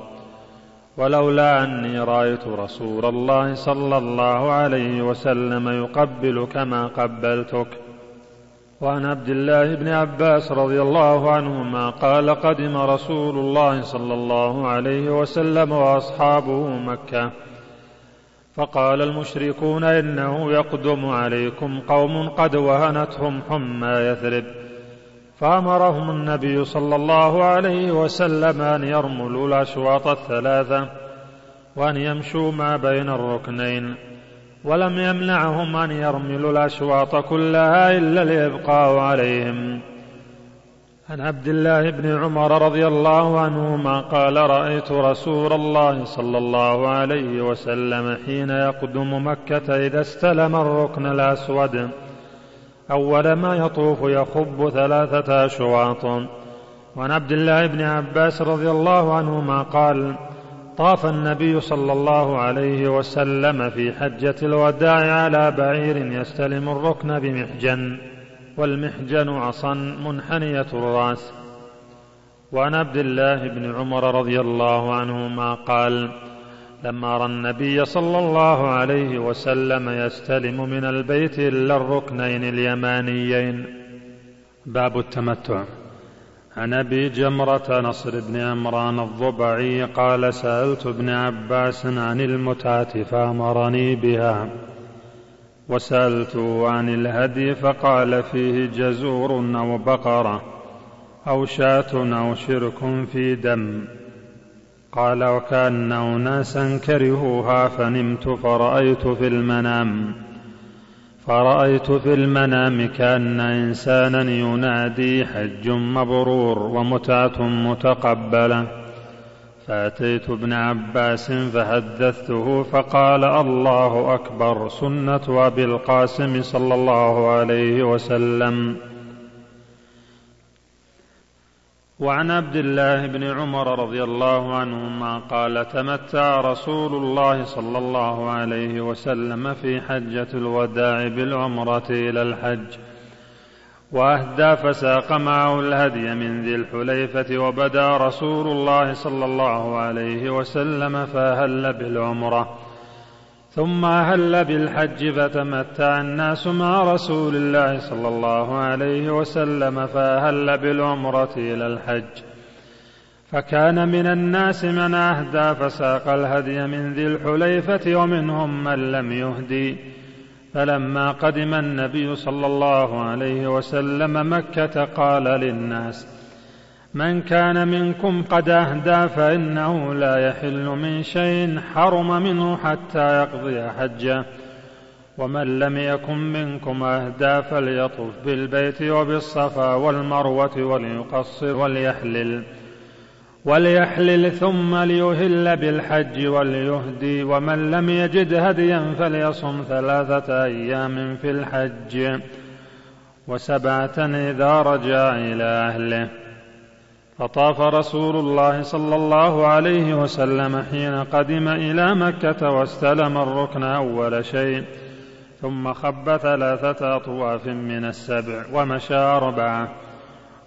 ولولا أني رأيت رسول الله صلى الله عليه وسلم يقبلك ما قبلتك. وعن عبد الله بن عباس رضي الله عنهما قال قدم رسول الله صلى الله عليه وسلم وأصحابه مكة. فقال المشركون إنه يقدم عليكم قوم قد وهنتهم حمى يثرب. فأمرهم النبي صلى الله عليه وسلم أن يرملوا الأشواط الثلاثة وأن يمشوا ما بين الركنين. ولم يمنعهم أن يرملوا الأشواط كلها إلا الإبقاء عليهم. عن عبد الله بن عمر رضي الله عنهما قال رأيت رسول الله صلى الله عليه وسلم حين يقدم مكة إذا استلم الركن الأسود. أول ما يطوف يخب ثلاثة أشواط. وعن عبد الله بن عباس رضي الله عنهما قال طاف النبي صلى الله عليه وسلم في حجة الوداع على بعير يستلم الركن بمحجن والمحجن عصا منحنية الرأس. وعن عبد الله بن عمر رضي الله عنهما قال لما رأى النبي صلى الله عليه وسلم يستلم من البيت إلا الركنين اليمانيين. باب التمتع. عن أبي جمرة نصر بن عمران الضبعي قال سألت ابن عباس عن المتعة فأمرني بها. وسالته عن الهدي فقال فيه جزور أو بقرة أو شاة أو شرك في دم. قال وكأن أناسا كرهوها فنمت فرأيت في المنام. فرأيت في المنام كأن إنسانا ينادي حج مبرور ومتعة متقبلة. فأتيت ابن عباس فحدثته فقال الله أكبر سنة أبي القاسم صلى الله عليه وسلم. وعن عبد الله بن عمر رضي الله عنهما قال تمتع رسول الله صلى الله عليه وسلم في حجة الوداع بالعمرة إلى الحج. وأهدى فساق معه الهدي من ذي الحليفة وبدا رسول الله صلى الله عليه وسلم فأهل بالعمرة. ثم أهل بالحج فتمتع الناس مع رسول الله صلى الله عليه وسلم فأهل بالعمرة إلى الحج. فكان من الناس من أهدى فساق الهدي من ذي الحليفة ومنهم من لم يهدي. فلما قدم النبي صلى الله عليه وسلم مكة قال للناس من كان منكم قد أهدى فإنه لا يحل من شيء حرم منه حتى يقضي حجه. ومن لم يكن منكم أهدى فليطف بالبيت وبالصفا والمروة وليقصر وليحلل وليحلل ثم ليهل بالحج وليهدي. ومن لم يجد هديا فليصم ثلاثة أيام في الحج. وسبعة إذا رجع إلى أهله. فطاف رسول الله صلى الله عليه وسلم حين قدم إلى مكة واستلم الركن أول شيء ثم خب ثلاثة أطواف من السبع ومشى أربعة.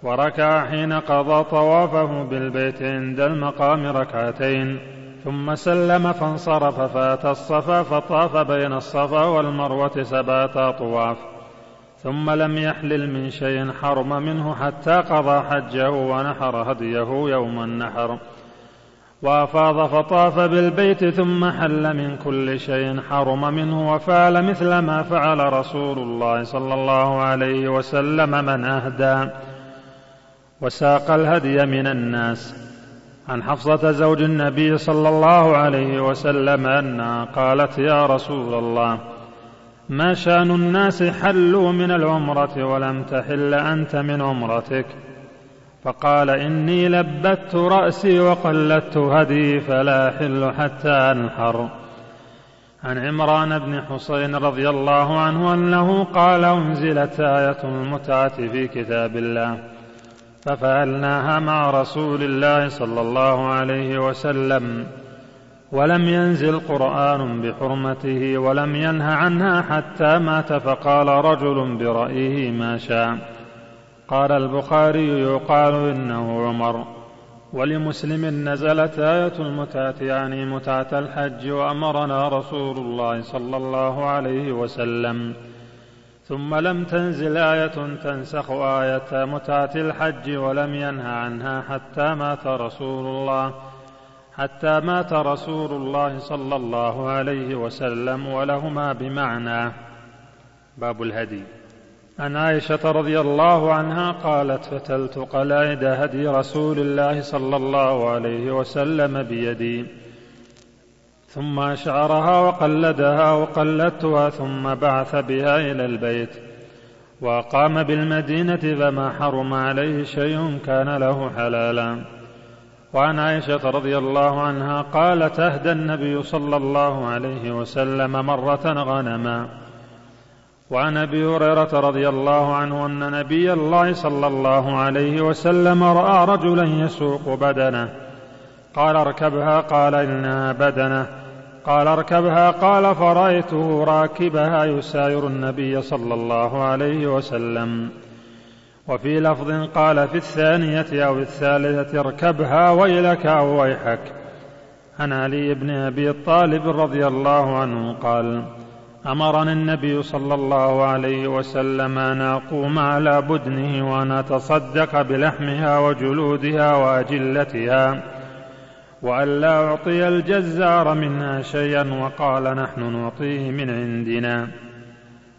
وركع حين قضى طوافه بالبيت عند المقام ركعتين ثم سلم فانصرف فأتى الصفا فطاف بين الصفا والمروة سبعة أطواف. ثم لم يحلل من شيء حرم منه حتى قضى حجه ونحر هديه يوم النحر. وأفاض فطاف بالبيت ثم حل من كل شيء حرم منه وفعل مثل ما فعل رسول الله صلى الله عليه وسلم من أهدى. وساق الهدي من الناس. عن حفصة زوج النبي صلى الله عليه وسلم انها قالت يا رسول الله ما شان الناس حلوا من العمرة ولم تحل أنت من عمرتك. فقال إني لبت رأسي وقلدت هدي فلا أحل حتى أنحر. عن عمران بن حسين رضي الله عنه أنه قال أنزلت آية المتعة في كتاب الله. ففعلناها مع رسول الله صلى الله عليه وسلم. ولم ينزل قرآن بحرمته ولم ينه عنها حتى مات فقال رجل برأيه ما شاء. قال البخاري يقال إنه عمر. ولمسلم نزلت آية المتعة يعني متعة الحج وأمرنا رسول الله صلى الله عليه وسلم. ثم لم تنزل آية تنسخ آية متعة الحج ولم ينه عنها حتى مات رسول الله. حتى مات رسول الله صلى الله عليه وسلم ولهما بمعنى. باب الهدي. عن عائشة رضي الله عنها قالت فتلت قلائد هدي رسول الله صلى الله عليه وسلم بيدي. ثم أشعرها وقلدها وقلدتها ثم بعث بها إلى البيت. وأقام بالمدينة فما حرم عليه شيء كان له حلالا. وعن عائشة رضي الله عنها قالت أهدى النبي صلى الله عليه وسلم مرة غنما. وعن أبي هريرة رضي الله عنه أن نبي الله صلى الله عليه وسلم رأى رجلا يسوق بدنه. قال اركبها قال انها بدنه. قال اركبها قال فرأيته راكبها يساير النبي صلى الله عليه وسلم. وفي لفظ قال في الثانية أو الثالثة اركبها ويلك أو ويحك. عن علي بن أبي طالب رضي الله عنه قال أمرني النبي صلى الله عليه وسلم أن أقوم على بدنه وأن أتصدق بلحمها وجلودها وأجلتها وأن لا أعطي الجزار منها شيئا وقال نحن نعطيه من عندنا.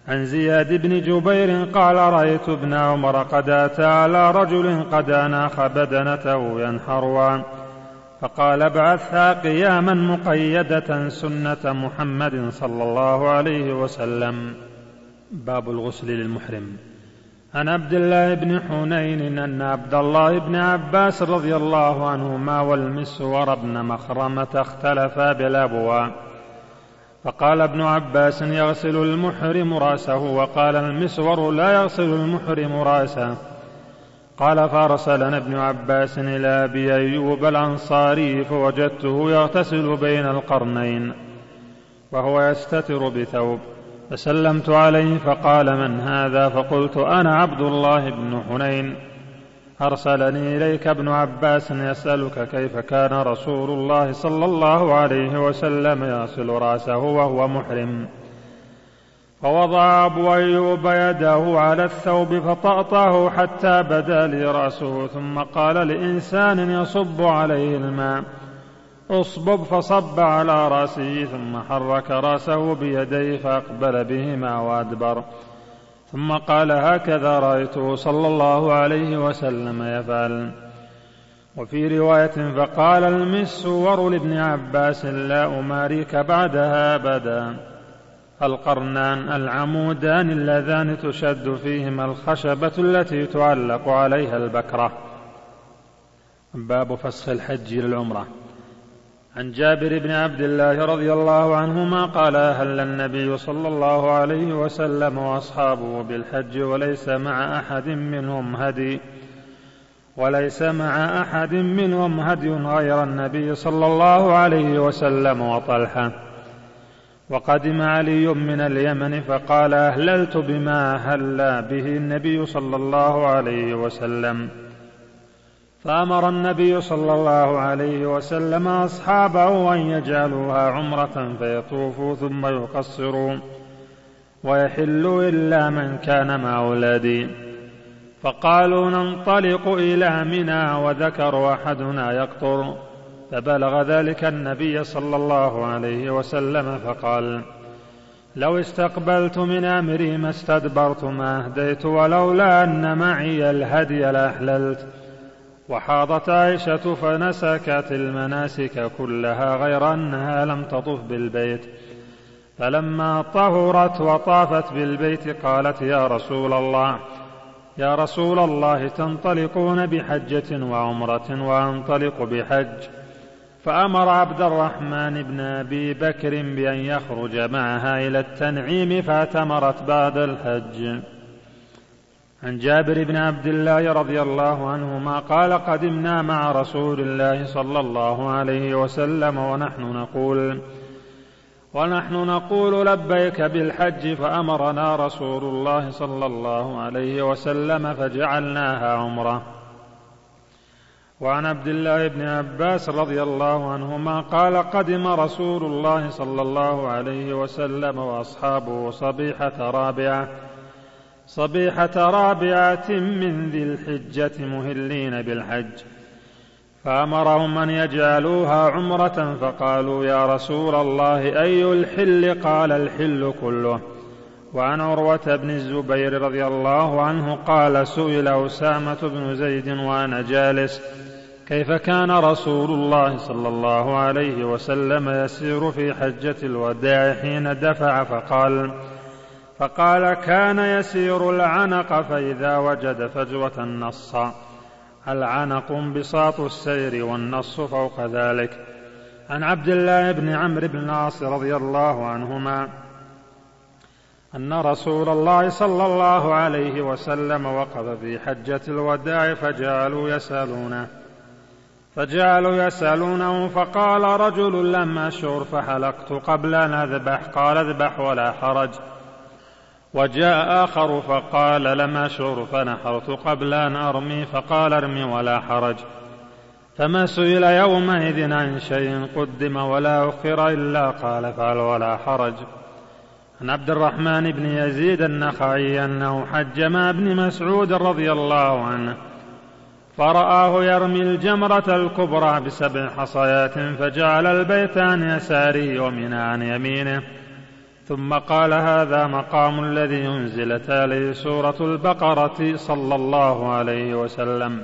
عن زياد بن جبير قال رأيت ابن عمر قد أتى على رجل قد أناخ بدنته ينحرها فقال ابعثها قياما مقيدة سنة محمد صلى الله عليه وسلم. باب الغسل للمحرم. عن عبد الله بن حنين أن عبد الله بن عباس رضي الله عنهما والمسور بن مخرمة اختلفا بالأبواب فقال ابن عباس يغسل المحرم رأسه وقال المسور لا يغسل المحرم رأسه. قال فأرسلنا ابن عباس إلى أبي أيوب الأنصاري فوجدته يغتسل بين القرنين وهو يستتر بثوب. فسلمت عليه فقال من هذا؟ فقلت أنا عبد الله بن حنين. أرسلني إليك ابن عباس يسألك كيف كان رسول الله صلى الله عليه وسلم يغسل رأسه وهو محرم. فوضع أبو أيوب يده على الثوب فطأطاه حتى بدا لي رأسه ثم قال لإنسان يصب عليه الماء. اصبب فصب على رأسه ثم حرك رأسه بيديه فأقبل بهما وأدبر. ثم قال هكذا رأيته صلى الله عليه وسلم يفعل. وفي رواية فقال المسور لابن عباس لا أماريك بعدها أبدا. القرنان العمودان اللذان تشد فيهما الخشبة التي تعلق عليها البكرة. باب فسخ الحج للعمرة. عن جابر بن عبد الله رضي الله عنهما قال أهل النبي صلى الله عليه وسلم وأصحابه بالحج وليس مع أحد منهم هدي وليس مع أحد منهم هدي غير النبي صلى الله عليه وسلم وطلحة. وقدم علي من اليمن فقال أهللت بما أهل به النبي صلى الله عليه وسلم. فأمر النبي صلى الله عليه وسلم أصحابه أن يجعلوها عمرة فيطوفوا ثم يقصروا ويحلوا إلا من كان مع أولادي. فقالوا ننطلق إلى منى وذكر أحدنا يقطر. فبلغ ذلك النبي صلى الله عليه وسلم فقال لو استقبلت من أمري ما استدبرت ما أهديت ولولا أن معي الهدي لأحللت. وحاضت عائشة فنسكت المناسك كلها غير أنها لم تطف بالبيت. فلما طهرت وطافت بالبيت قالت يا رسول الله يا رسول الله تنطلقون بحجة وعمرة وأنطلق بحج. فأمر عبد الرحمن بن أبي بكر بأن يخرج معها إلى التنعيم فاعتمرت بعد الحج. عن جابر بن عبد الله رضي الله عنهما قال قدمنا مع رسول الله صلى الله عليه وسلم ونحن نقول ونحن نقول لبيك بالحج فأمرنا رسول الله صلى الله عليه وسلم فجعلناها عمرة. وعن عبد الله بن عباس رضي الله عنهما قال قدم رسول الله صلى الله عليه وسلم وأصحابه صبيحة رابعة صبيحة رابعة من ذي الحجة مهلين بالحج. فأمرهم أن يجعلوها عمرة فقالوا يا رسول الله أي الحل؟ قال الحل كله. وعن عروة بن الزبير رضي الله عنه قال سئل أسامة بن زيد وأنا جالس كيف كان رسول الله صلى الله عليه وسلم يسير في حجة الوداع حين دفع؟ فقال فقال كان يسير العنق فإذا وجد فجوة نص العنق انبساط السير والنص فوق ذلك. عن عبد الله بن عمرو بن العاص رضي الله عنهما أن رسول الله صلى الله عليه وسلم وقف في حجة الوداع فجعلوا يسألونه. فجعلوا يسألونه فقال رجل لم أشعر فحلقت قبل أن أذبح. قال اذبح ولا حرج. وجاء آخر فقال لم أشعر فنحرت قبل أن أرمي فقال ارمي ولا حرج. فما سئل يومئذ عن شيء قدم ولا أخر إلا قال فعل ولا حرج. عن عبد الرحمن بن يزيد النخعي أنه حج مع ابن مسعود رضي الله عنه فرآه يرمي الجمرة الكبرى بسبع حصيات فجعل البيت عن يساره ومن عن يمينه. ثم قال هذا مقام الذي أنزلت عليه سورة البقرة صلى الله عليه وسلم.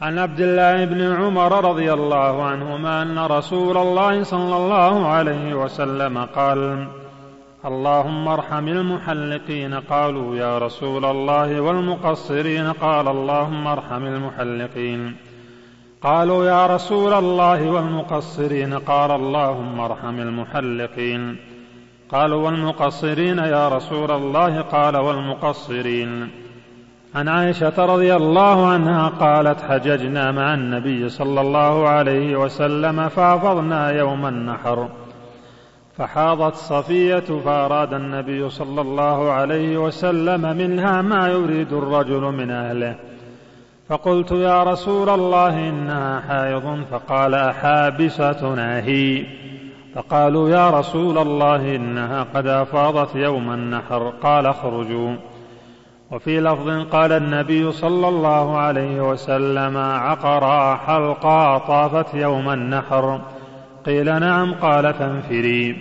عن عبد الله بن عمر رضي الله عنهما أن رسول الله صلى الله عليه وسلم قال اللهم ارحم المحلقين. قالوا يا رسول الله والمقصرين. قال اللهم ارحم المحلقين. قالوا يا رسول الله والمقصرين. قال اللهم ارحم المحلقين. قالوا والمقصرين يا رسول الله قال والمقصرين. عن عائشة رضي الله عنها قالت حججنا مع النبي صلى الله عليه وسلم فأفضنا يوم النحر. فحاضت صفية فأراد النبي صلى الله عليه وسلم منها ما يريد الرجل من أهله. فقلت يا رسول الله إنها حائض. فقال أحابستنا هي. فقالوا يا رسول الله إنها قد أفاضت يوم النحر قال اخرجوا. وفي لفظ قال النبي صلى الله عليه وسلم عقرا حلقا طافت يوم النحر. قيل نعم قال فانفري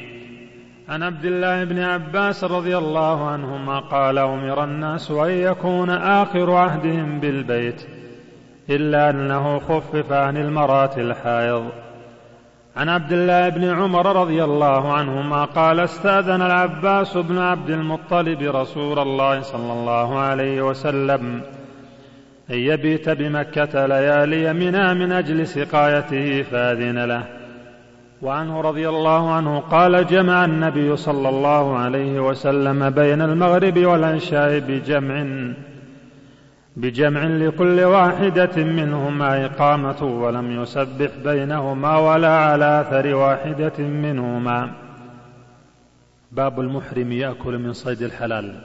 عن عبد الله بن عباس رضي الله عنهما قال أمر الناس أن يكون آخر عهدهم بالبيت إلا أنه خفف عن المرأة الحائض. عن عبد الله بن عمر رضي الله عنهما قال استاذن العباس بن عبد المطلب رسول الله صلى الله عليه وسلم أن يبيت بمكة ليالي منى من أجل سقايته فأذن له. وعنه رضي الله عنه قال جمع النبي صلى الله عليه وسلم بين المغرب والعشاء بجمع بجمع لكل واحدة منهما إقامة ولم يسبح بينهما ولا على أثر واحدة منهما. باب المحرم يأكل من صيد الحلال.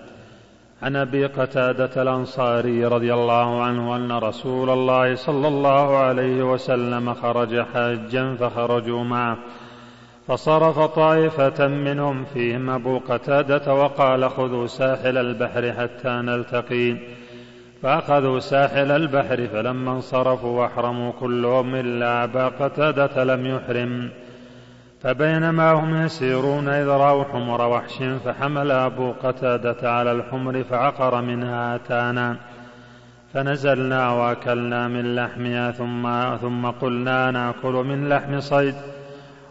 عن أبي قتادة الأنصاري رضي الله عنه أن رسول الله صلى الله عليه وسلم خرج حاجا فخرجوا معه فصرف طائفة منهم فيهم أبو قتادة وقال خذوا ساحل البحر حتى نلتقي. فأخذوا ساحل البحر فلما انصرفوا وأحرموا كلهم إلا ابا قتاده لم يحرم. فبينما هم يسيرون إذ رأوا حمر وحش فحمل أبو قتادة على الحمر فعقر منها أتانا. فنزلنا وأكلنا من لحمها ثم ثم قلنا نأكل من لحم صيد.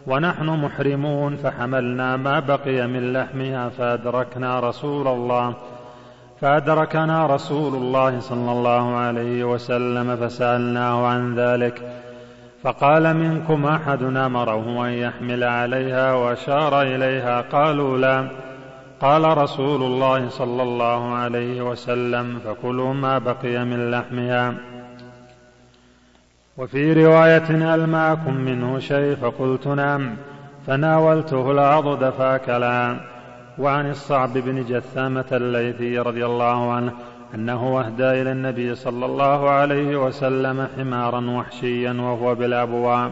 ونحن محرمون فحملنا ما بقي من لحمها فأدركنا رسول الله. فأدركنا رسول الله صلى الله عليه وسلم فسألناه عن ذلك فقال منكم أحد امره أن يحمل عليها وأشار إليها؟ قالوا لا. قال رسول الله صلى الله عليه وسلم فكلوا ما بقي من لحمها. وفي رواية هل معكم منه شيء فقلت نعم فناولته العضد فأكلا. وعن الصعب بن جثامة الليثي رضي الله عنه أنه أهدى إلى النبي صلى الله عليه وسلم حمارا وحشيا وهو بالأبواء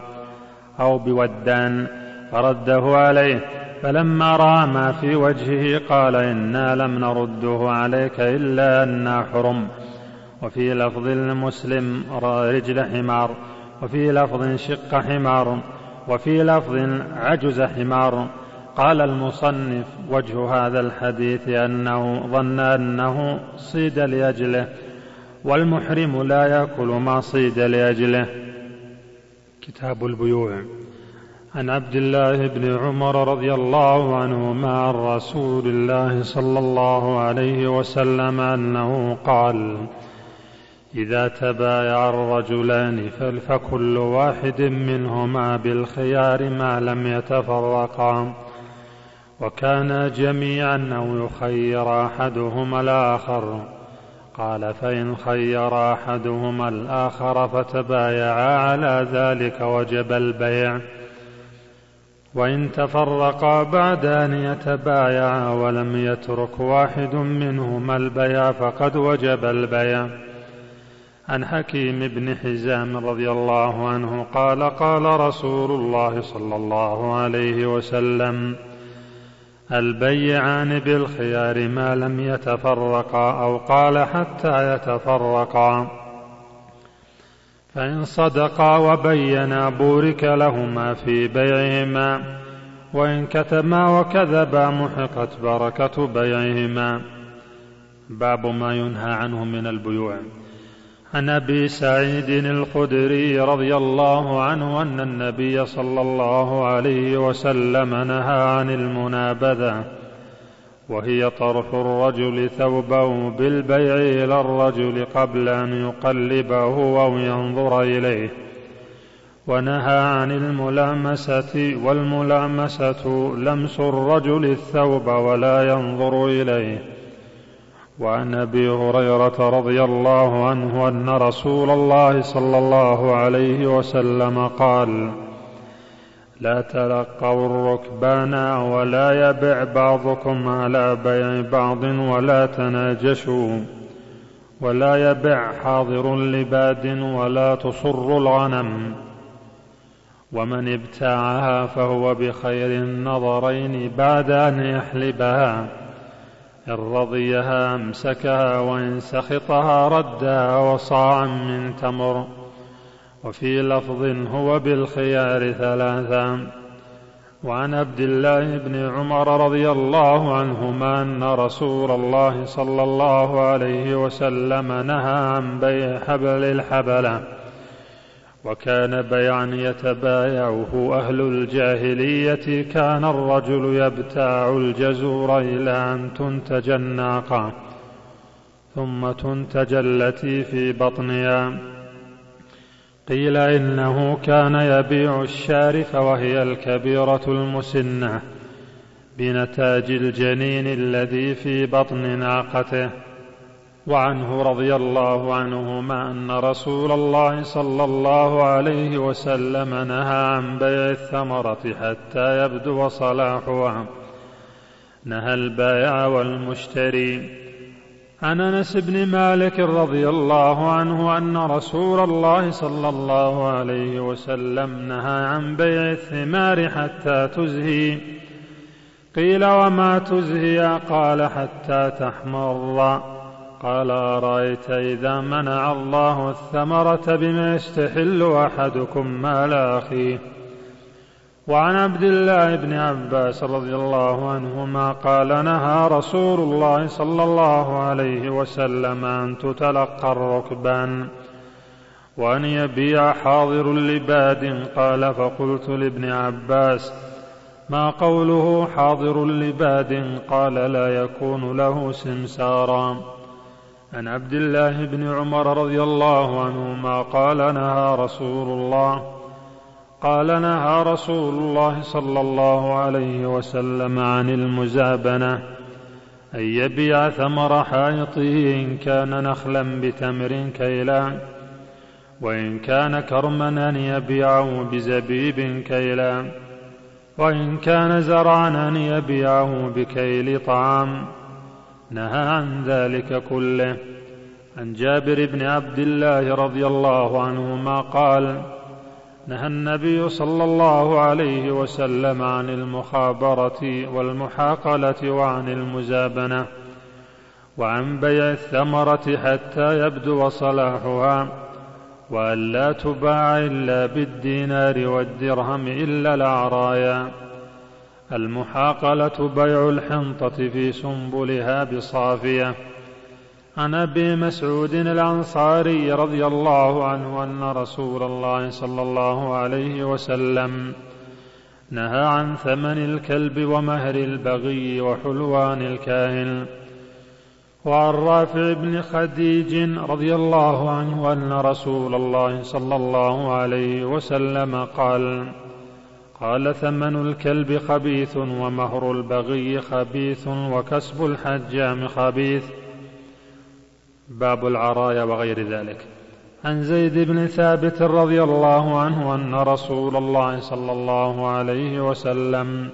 أو بودان فرده عليه فلما رأى ما في وجهه قال إنا لم نرده عليك إلا أنا حرم. وفي لفظ المسلم رجل حمار وفي لفظ شق حمار وفي لفظ عجز حمار قال المصنف وجه هذا الحديث أنه ظن أنه صيد لأجله والمحرم لا يأكل ما صيد لأجله. كتاب البيوع. عن عبد الله بن عمر رضي الله عنهما عن رسول الله صلى الله عليه وسلم أنه قال إذا تبايع الرجلان فكل واحد منهما بالخيار ما لم يتفرقا. وكانا جميعا أو يخير أحدهما الآخر. قال فإن خير أحدهما الآخر فتبايعا على ذلك وجب البيع. وإن تفرقا بعد أن يتبايعا ولم يترك واحد منهما البيع فقد وجب البيع. عن حكيم بن حزام رضي الله عنه قال قال رسول الله صلى الله عليه وسلم البيعان بالخيار ما لم يتفرقا أو قال حتى يتفرقا. فإن صدقا وبينا بورك لهما في بيعهما وإن كتما وكذبا محقت بركة بيعهما. باب ما ينهى عنه من البيوع. عن أبي سعيد الخدري رضي الله عنه أن النبي صلى الله عليه وسلم نهى عن المنابذة وهي طرح الرجل ثوبه بالبيع إلى الرجل قبل أن يقلبه أو ينظر إليه ونهى عن الملامسة والملامسة لمس الرجل الثوب ولا ينظر إليه. وعن أبي هريرة رضي الله عنه أن رسول الله صلى الله عليه وسلم قال لا تلقوا الركبان ولا يبع بعضكم على بيع بعض ولا تناجشوا ولا يبع حاضر لباد ولا تصر الغنم ومن ابتاعها فهو بخير النظرين بعد أن يحلبها. إن رضيها أمسكها وإن سخطها ردها وصاعا من تمر. وفي لفظ هو بالخيار ثلاثا. وعن عبد الله بن عمر رضي الله عنهما أن رسول الله صلى الله عليه وسلم نهى عن بيع حبل الحبلة. وكان بيعا يتبايعه أهل الجاهلية كان الرجل يبتاع الجزور إلى أن تنتج الناقة ثم تنتج التي في بطنها. قيل إنه كان يبيع الشارف وهي الكبيرة المسنة بنتاج الجنين الذي في بطن ناقته. وعنه رضي الله عنهما أن رسول الله صلى الله عليه وسلم نهى عن بيع الثمرة حتى يبدو صلاحها. نهى البائع والمشتري. عن أنس بن مالك رضي الله عنه أن رسول الله صلى الله عليه وسلم نهى عن بيع الثمار حتى تزهي. قيل وما تزهي؟ قال حتى تحمر. قال أرأيت إذا منع الله الثمرة بما يستحل أحدكم مال أخيه؟ وعن عبد الله بن عباس رضي الله عنهما قال نهى رسول الله صلى الله عليه وسلم أن تتلقى الركبان وأن يبيع حاضر لباد. قال فقلت لابن عباس ما قوله حاضر لباد؟ قال لا يكون له سمسارا. عن عبد الله بن عمر رضي الله عنهما قال نهى رسول الله قال نهى رسول الله صلى الله عليه وسلم عن المزابنة أن يبيع ثمر حائطه إن كان نخلا بتمر كيلان وإن كان كرما أن يبيعه بزبيب كيلان وإن كان زرعا أن يبيعه بكيل طعام. نهى عن ذلك كله. عن جابر بن عبد الله رضي الله عنهما قال نهى النبي صلى الله عليه وسلم عن المخابرة والمحاقلة وعن المزابنة وعن بيع الثمرة حتى يبدو صلاحها وأن لا تباع إلا بالدينار والدرهم إلا العرايا. المحاقلة بيع الحنطة في سنبلها بصافية. عن أبي مسعود الأنصاري رضي الله عنه أن رسول الله صلى الله عليه وسلم نهى عن ثمن الكلب ومهر البغي وحلوان الكاهن. وعن رافع بن خديج رضي الله عنه أن رسول الله صلى الله عليه وسلم قال قال ثمن الكلب خبيث ومهر البغي خبيث وكسب الحجام خبيث. باب العرايا وغير ذلك. عن زيد بن ثابت رضي الله عنه أن رسول الله صلى الله عليه وسلم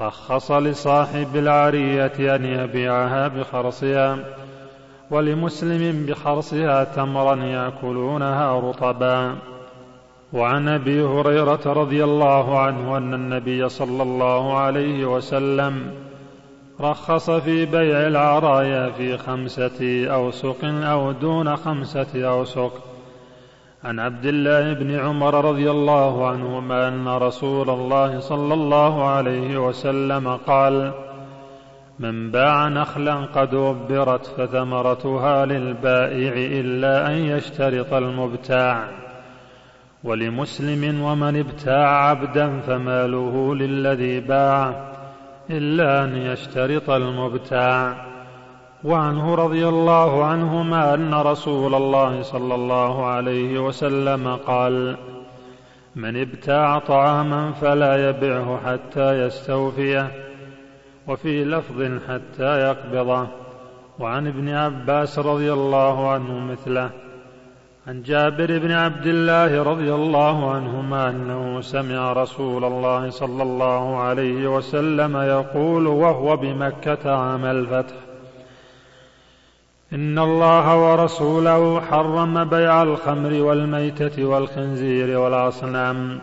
رخص لصاحب العارية أن يبيعها بخرصها ولمسلم بخرصها تمرا يأكلونها رطبا. وعن أبي هريرة رضي الله عنه أن النبي صلى الله عليه وسلم رخص في بيع العرايا في خمسة أوسق أو دون خمسة أوسق. عن عبد الله بن عمر رضي الله عنهما أن رسول الله صلى الله عليه وسلم قال من باع نخلا قد وبرت فثمرتها للبائع إلا أن يشترط المبتاع. ولمسلم ومن ابتاع عبدا فماله للذي باع إلا أن يشترط المبتاع. وعنه رضي الله عنهما أن رسول الله صلى الله عليه وسلم قال من ابتاع طعاما فلا يبعه حتى يستوفيه وفي لفظ حتى يقبضه. وعن ابن عباس رضي الله عنه مثله عن جابر بن عبد الله رضي الله عنهما أنه سمع رسول الله صلى الله عليه وسلم يقول وهو بمكة عام الفتح إن الله ورسوله حرم بيع الخمر والميتة والخنزير والأصنام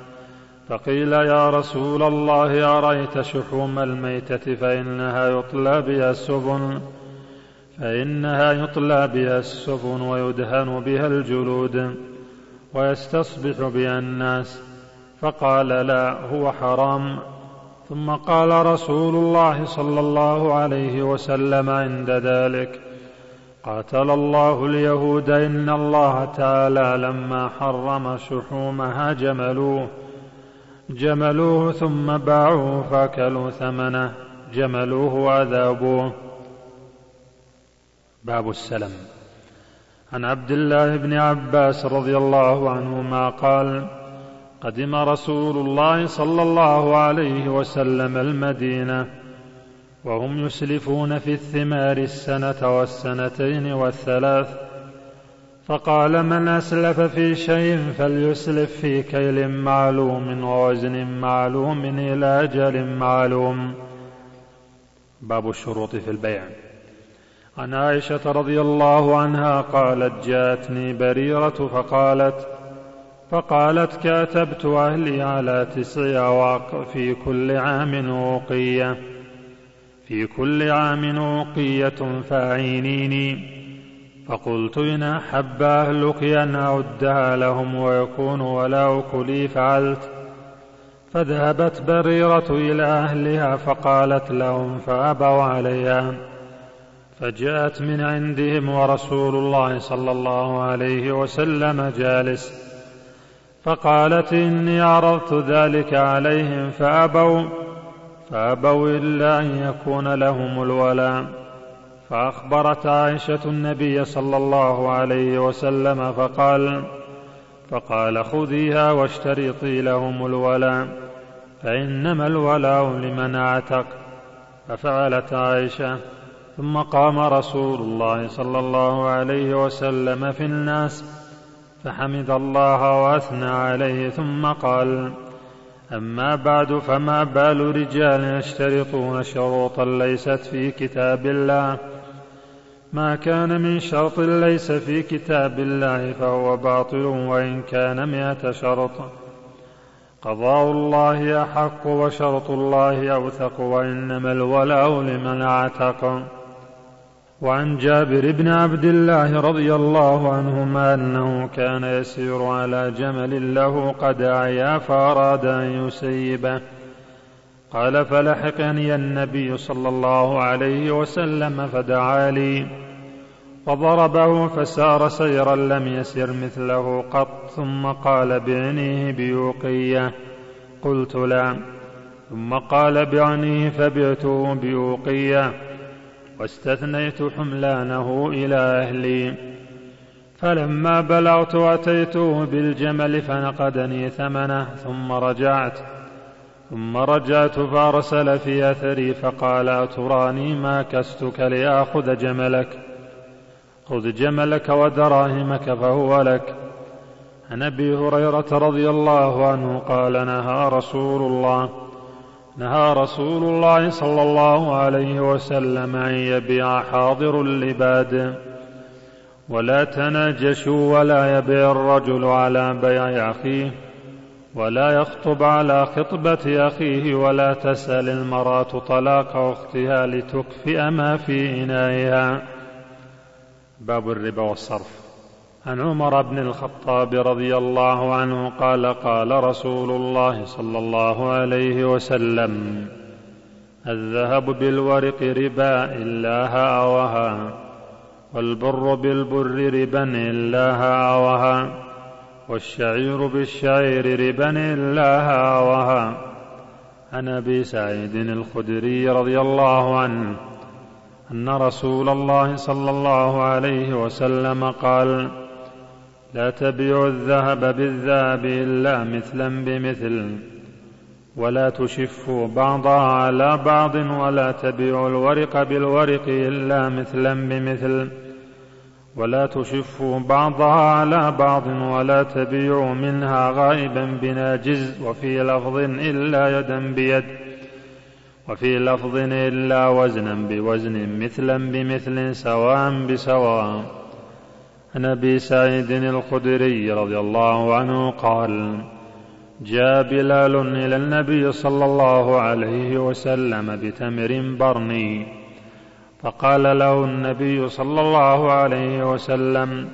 فقيل يا رسول الله أريت شحوم الميتة فإنها يطلى بها السفن فإنها يطلى بها السفن ويدهن بها الجلود ويستصبح بها الناس. فقال لا هو حرام. ثم قال رسول الله صلى الله عليه وسلم عند ذلك قاتل الله اليهود إن الله تعالى لما حرم شحومها جملوه. جملوه ثم باعوه فأكلوا ثمنه. جملوه وعذابوه باب السلم. عن عبد الله بن عباس رضي الله عنهما قال قدم رسول الله صلى الله عليه وسلم المدينة وهم يسلفون في الثمار السنة والسنتين والثلاث. فقال من أسلف في شيء فليسلف في كيل معلوم ووزن معلوم إلى أجل معلوم. باب الشروط في البيع. عن عائشة رضي الله عنها قالت جاءتني بريرة فقالت فقالت كاتبت أهلي على تسع أواق في كل عام أوقية في كل عام أوقية فأعينيني. فقلت إن أحب أهلك أن أعدها لهم ويكون ولاؤك لي فعلت. فذهبت بريرة إلى أهلها فقالت لهم فأبوا عليها فجاءت من عندهم ورسول الله صلى الله عليه وسلم جالس. فقالت إني عرضت ذلك عليهم فأبوا فأبوا إلا أن يكون لهم الولاء فأخبرت عائشة النبي صلى الله عليه وسلم فقال فقال خذيها واشترطي لهم الولاء فإنما الولاء لمن أعتق ففعلت عائشة ثم قام رسول الله صلى الله عليه وسلم في الناس فحمد الله وأثنى عليه ثم قال أما بعد فما بال رجال يشترطون شروطا ليست في كتاب الله؟ ما كان من شرط ليس في كتاب الله فهو باطل وإن كان مائه شرط. قضاء الله أحق وشرط الله أوثق وإنما الولاء لمن اعتق وعن جابر بن عبد الله رضي الله عنهما أنه كان يسير على جمل له قد اعيا فأراد أن يسيبه. قال فلحقني النبي صلى الله عليه وسلم فدعا لي. فضربه فسار سيرا لم يسر مثله قط ثم قال بعنيه بيوقية. قلت لا ثم قال بعنيه فبعته بيوقية. واستثنيت حملانه إلى أهلي. فلما بلغت أتيته بالجمل فنقدني ثمنه ثم رجعت ثم رجعت فأرسل في أثري فقال أتراني ما كستك لآخذ جملك؟ خذ جملك ودراهمك فهو لك. عن أبي هريرة رضي الله عنه قال نهى رسول الله نهى رسول الله صلى الله عليه وسلم أن يبيع حاضر اللباد. ولا تناجشوا ولا يبيع الرجل على بيع أخيه ولا يخطب على خطبة أخيه ولا تسأل المرأة طلاق أختها لتكفئ ما في إنائها. باب الربا والصرف. عن عمر بن الخطاب رضي الله عنه قال قال رسول الله صلى الله عليه وسلم الذهب بالورق ربا إلا هاوها والبر بالبر ربا إلا هاوها والشعير بالشعير ربا إلا هاوها عن أبي سعيد الخدري رضي الله عنه أن رسول الله صلى الله عليه وسلم قال لا تبيع الذهب بالذهب إلا مثلا بمثل ولا تشفوا بعضها على بعض ولا تبيعوا الورق بالورق إلا مثلا بمثل ولا تشفوا بعضها على بعض ولا تبيعوا منها غائبا بناجز وفي لفظ إلا يدا بيد وفي لفظ إلا وزنا بوزن مثلا بمثل سواء بسواء. عن أبي سعيد الخدري رضي الله عنه قال جاء بلال إلى النبي صلى الله عليه وسلم بتمر برني فقال له النبي صلى الله عليه وسلم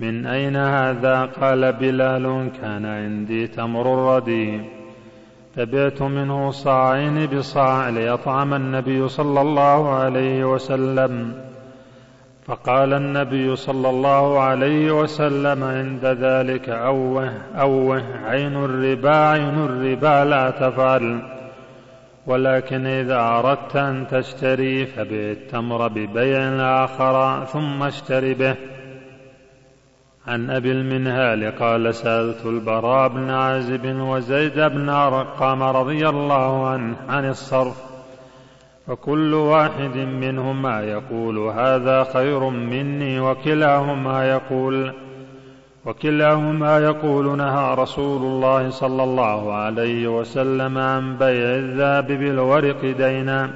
من أين هذا؟ قال بلال كان عندي تمر ردي فبعت منه صاعين بصاع ليطعم النبي صلى الله عليه وسلم. فقال النبي صلى الله عليه وسلم عند ذلك أوه أوه عين الربا عين الربا لا تفعل. ولكن إذا أردت أن تشتري فبيع التمر ببيع آخر ثم اشتري به. عن أبي المنهال قال سألت البراء بن عازب وزيد بن أرقام رضي الله عنه عن الصرف. فكل واحد منهما يقول هذا خير مني وكلاهما يقول. وكلاهما يقول نهى رسول الله صلى الله عليه وسلم عن بيع الذهب بالورق دينا.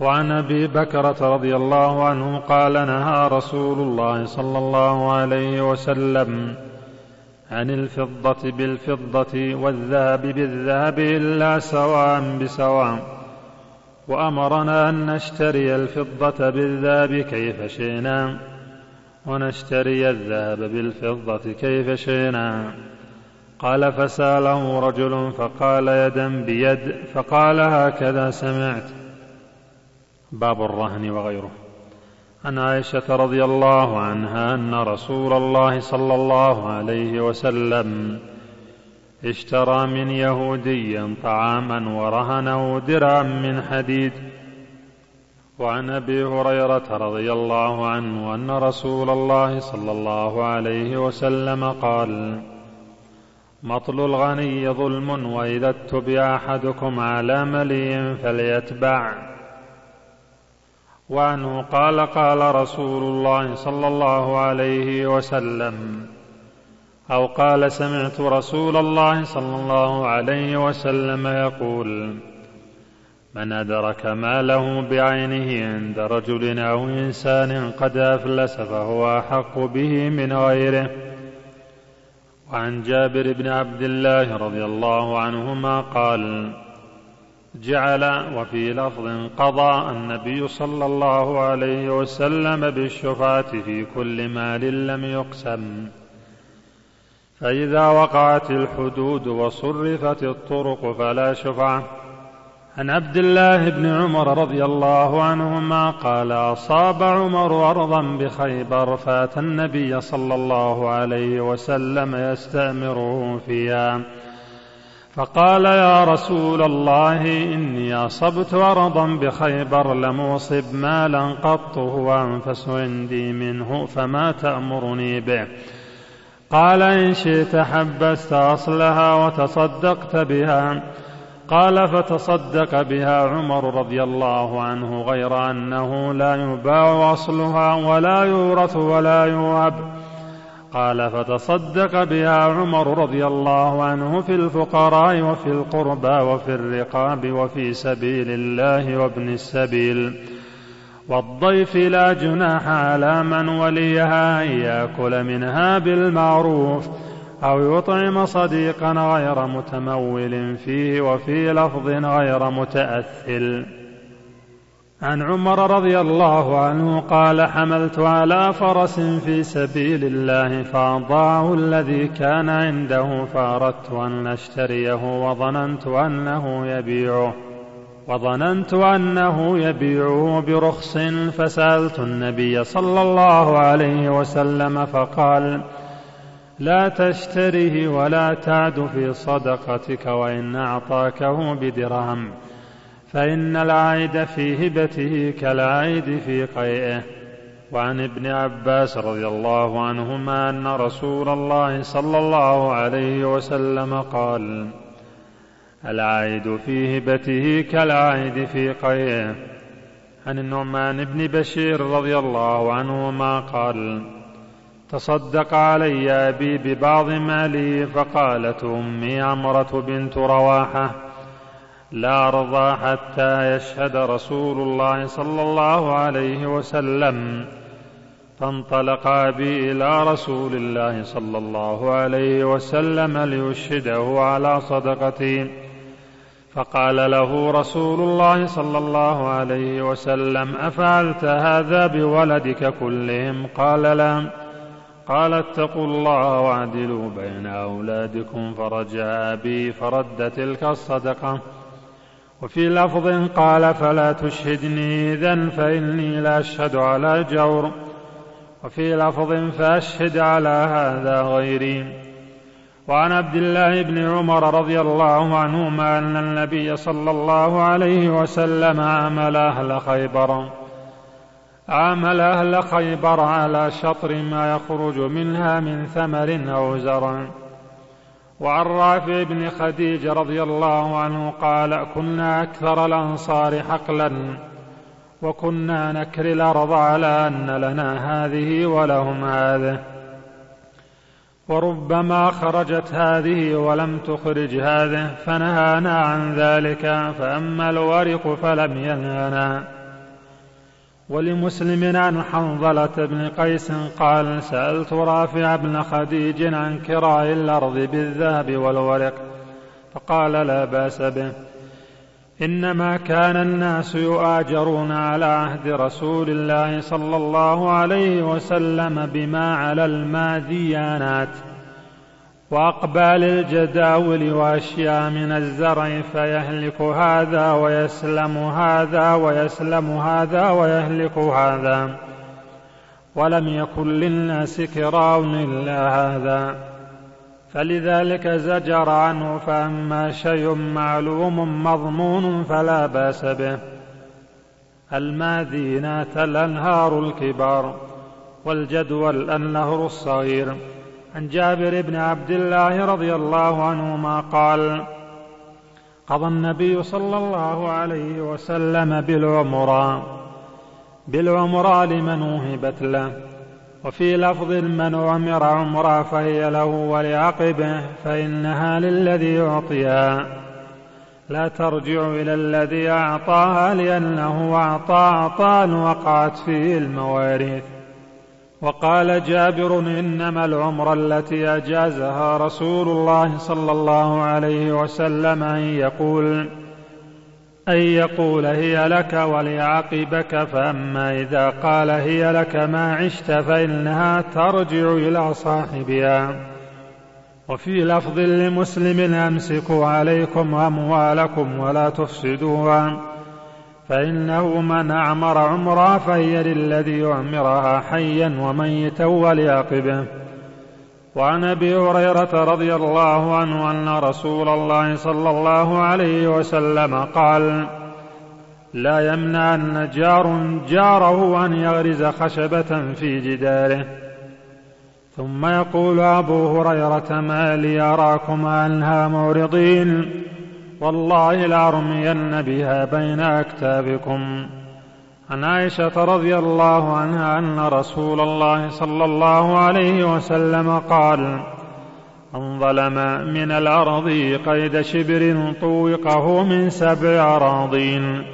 وعن أبي بكرة رضي الله عنه قال نهى رسول الله صلى الله عليه وسلم عن الفضة بالفضة والذهب بالذهب إلا سواء بسواء. وأمرنا أن نشتري الفضة بالذهب كيف شئنا. ونشتري الذهب بالفضة كيف شئنا. قال فسأله رجل فقال يدا بيد فقال هكذا سمعت. باب الرهن وغيره. عن عائشة رضي الله عنها أن رسول الله صلى الله عليه وسلم اشترى من يهودي طعاما ورهنه درعا من حديد. وعن أبي هريرة رضي الله عنه أن رسول الله صلى الله عليه وسلم قال مطل الغني ظلم وإذا اتبع أحدكم على ملي فليتبع. وعنه قال قال رسول الله صلى الله عليه وسلم أو قال سمعت رسول الله صلى الله عليه وسلم يقول من أدرك ماله بعينه عند رجل أو إنسان قد أفلس فهو أحق به من غيره. وعن جابر بن عبد الله رضي الله عنهما قال جعل وفي لفظ قضى النبي صلى الله عليه وسلم بالشفعة في كل مال لم يقسم. فإذا وقعت الحدود وصرفت الطرق فلا شفعة عن عبد الله بن عمر رضي الله عنهما قال أصاب عمر أرضا بخيبر فأتى النبي صلى الله عليه وسلم يستأمره فيها. فقال يا رسول الله إني أصبت أرضا بخيبر لم أصب مالا قط هو أنفس عندي منه فما تأمرني به؟ قال إن شئت حبست أصلها وتصدقت بها. قال فتصدق بها عمر رضي الله عنه غير أنه لا يباع أصلها ولا يورث ولا يوهب قال فتصدق بها عمر رضي الله عنه في الفقراء وفي القربى وفي الرقاب وفي سبيل الله وابن السبيل. والضيف لا جناح على من وليها أن يأكل منها بالمعروف أو يطعم صديقا غير متمول فيه وفي لفظ غير متأثل. عن عمر رضي الله عنه قال حملت على فرس في سبيل الله فأضاعه الذي كان عنده فأردت أن أشتريه وظننت أنه يبيعه. وظننت أنه يبيعه برخص فسألت النبي صلى الله عليه وسلم فقال لا تشتره ولا تعد في صدقتك وإن أعطاكه بدرهم فإن العائد في هبته كالعائد في قيئه. وعن ابن عباس رضي الله عنهما أن رسول الله صلى الله عليه وسلم قال العائد في هبته كالعائد في قيئه عن النعمان بن بشير رضي الله عنهما قال تصدق علي أبي ببعض مالي فقالت أمي عمرة بنت رواحة لا أرضى حتى يشهد رسول الله صلى الله عليه وسلم فانطلق أبي إلى رسول الله صلى الله عليه وسلم ليشهده على صدقتي. فقال له رسول الله صلى الله عليه وسلم أفعلت هذا بولدك كلهم؟ قال لا. قال اتقوا الله واعدلوا بين أولادكم فرجع أبي فرد تلك الصدقة. وفي لفظ قال فلا تشهدني اذا فإني لا أشهد على جور. وفي لفظ فأشهد على هذا غيري. وعن عبد الله بن عمر رضي الله عنهما أن النبي صلى الله عليه وسلم عامل أهل خيبر. عامل أهل خيبر على شطر ما يخرج منها من ثمر أو زرع. وعن رافع بن خديج رضي الله عنه قال كنا أكثر الأنصار حقلا وكنا نكري الأرض على أن لنا هذه ولهم هذه. وربما خرجت هذه ولم تخرج هذه فنهانا عن ذلك فأما الورق فلم ينهنا. ولمسلم عن حنظلة بن قيس قال سألت رافع بن خديج عن كراء الأرض بالذهب والورق فقال لا بأس به. إنما كان الناس يؤاجرون على عهد رسول الله صلى الله عليه وسلم بما على الماديانات وأقبال الجداول وأشياء من الزرع فيهلك هذا ويسلم هذا ويسلم هذا ويهلك هذا. ولم يكن للناس كراء إلا هذا. فلذلك زجر عنه فأما شيء معلوم مضمون فلا بأس به. المادينات الأنهار الكبار والجدول النهر الصغير. عن جابر بن عبد الله رضي الله عنهما قال قضى النبي صلى الله عليه وسلم بالعمرى بالعمرى لمن وهبت له. وفي لفظ من عمر عمرا فهي له ولعقبه فإنها للذي أعطيها لا ترجع إلى الذي أعطاها لأنه أعطى عطاء وقعت فيه المواريث. وقال جابر إنما العمر التي أجازها رسول الله صلى الله عليه وسلم أن يقول أن يقول هي لك وليعقبك فأما إذا قال هي لك ما عشت فإنها ترجع إلى صاحبها. وفي لفظ لمسلم أمسكوا عليكم أموالكم ولا تفسدوها فإنه من أعمر عمرا فهي للذي يعمرها حيا وميتا وليعقبه. وعن أبي هريرة رضي الله عنه أن رسول الله صلى الله عليه وسلم قال لا يمنع أن جار جاره أن يغرز خشبة في جداره. ثم يقول أبو هريرة ما لي اراكم عنها معرضين والله لأرمين بها بين اكتافكم عن عائشة رضي الله عنها أن رسول الله صلى الله عليه وسلم قال من ظلم من الأرض قيد شبر طوقه من سبع أراضين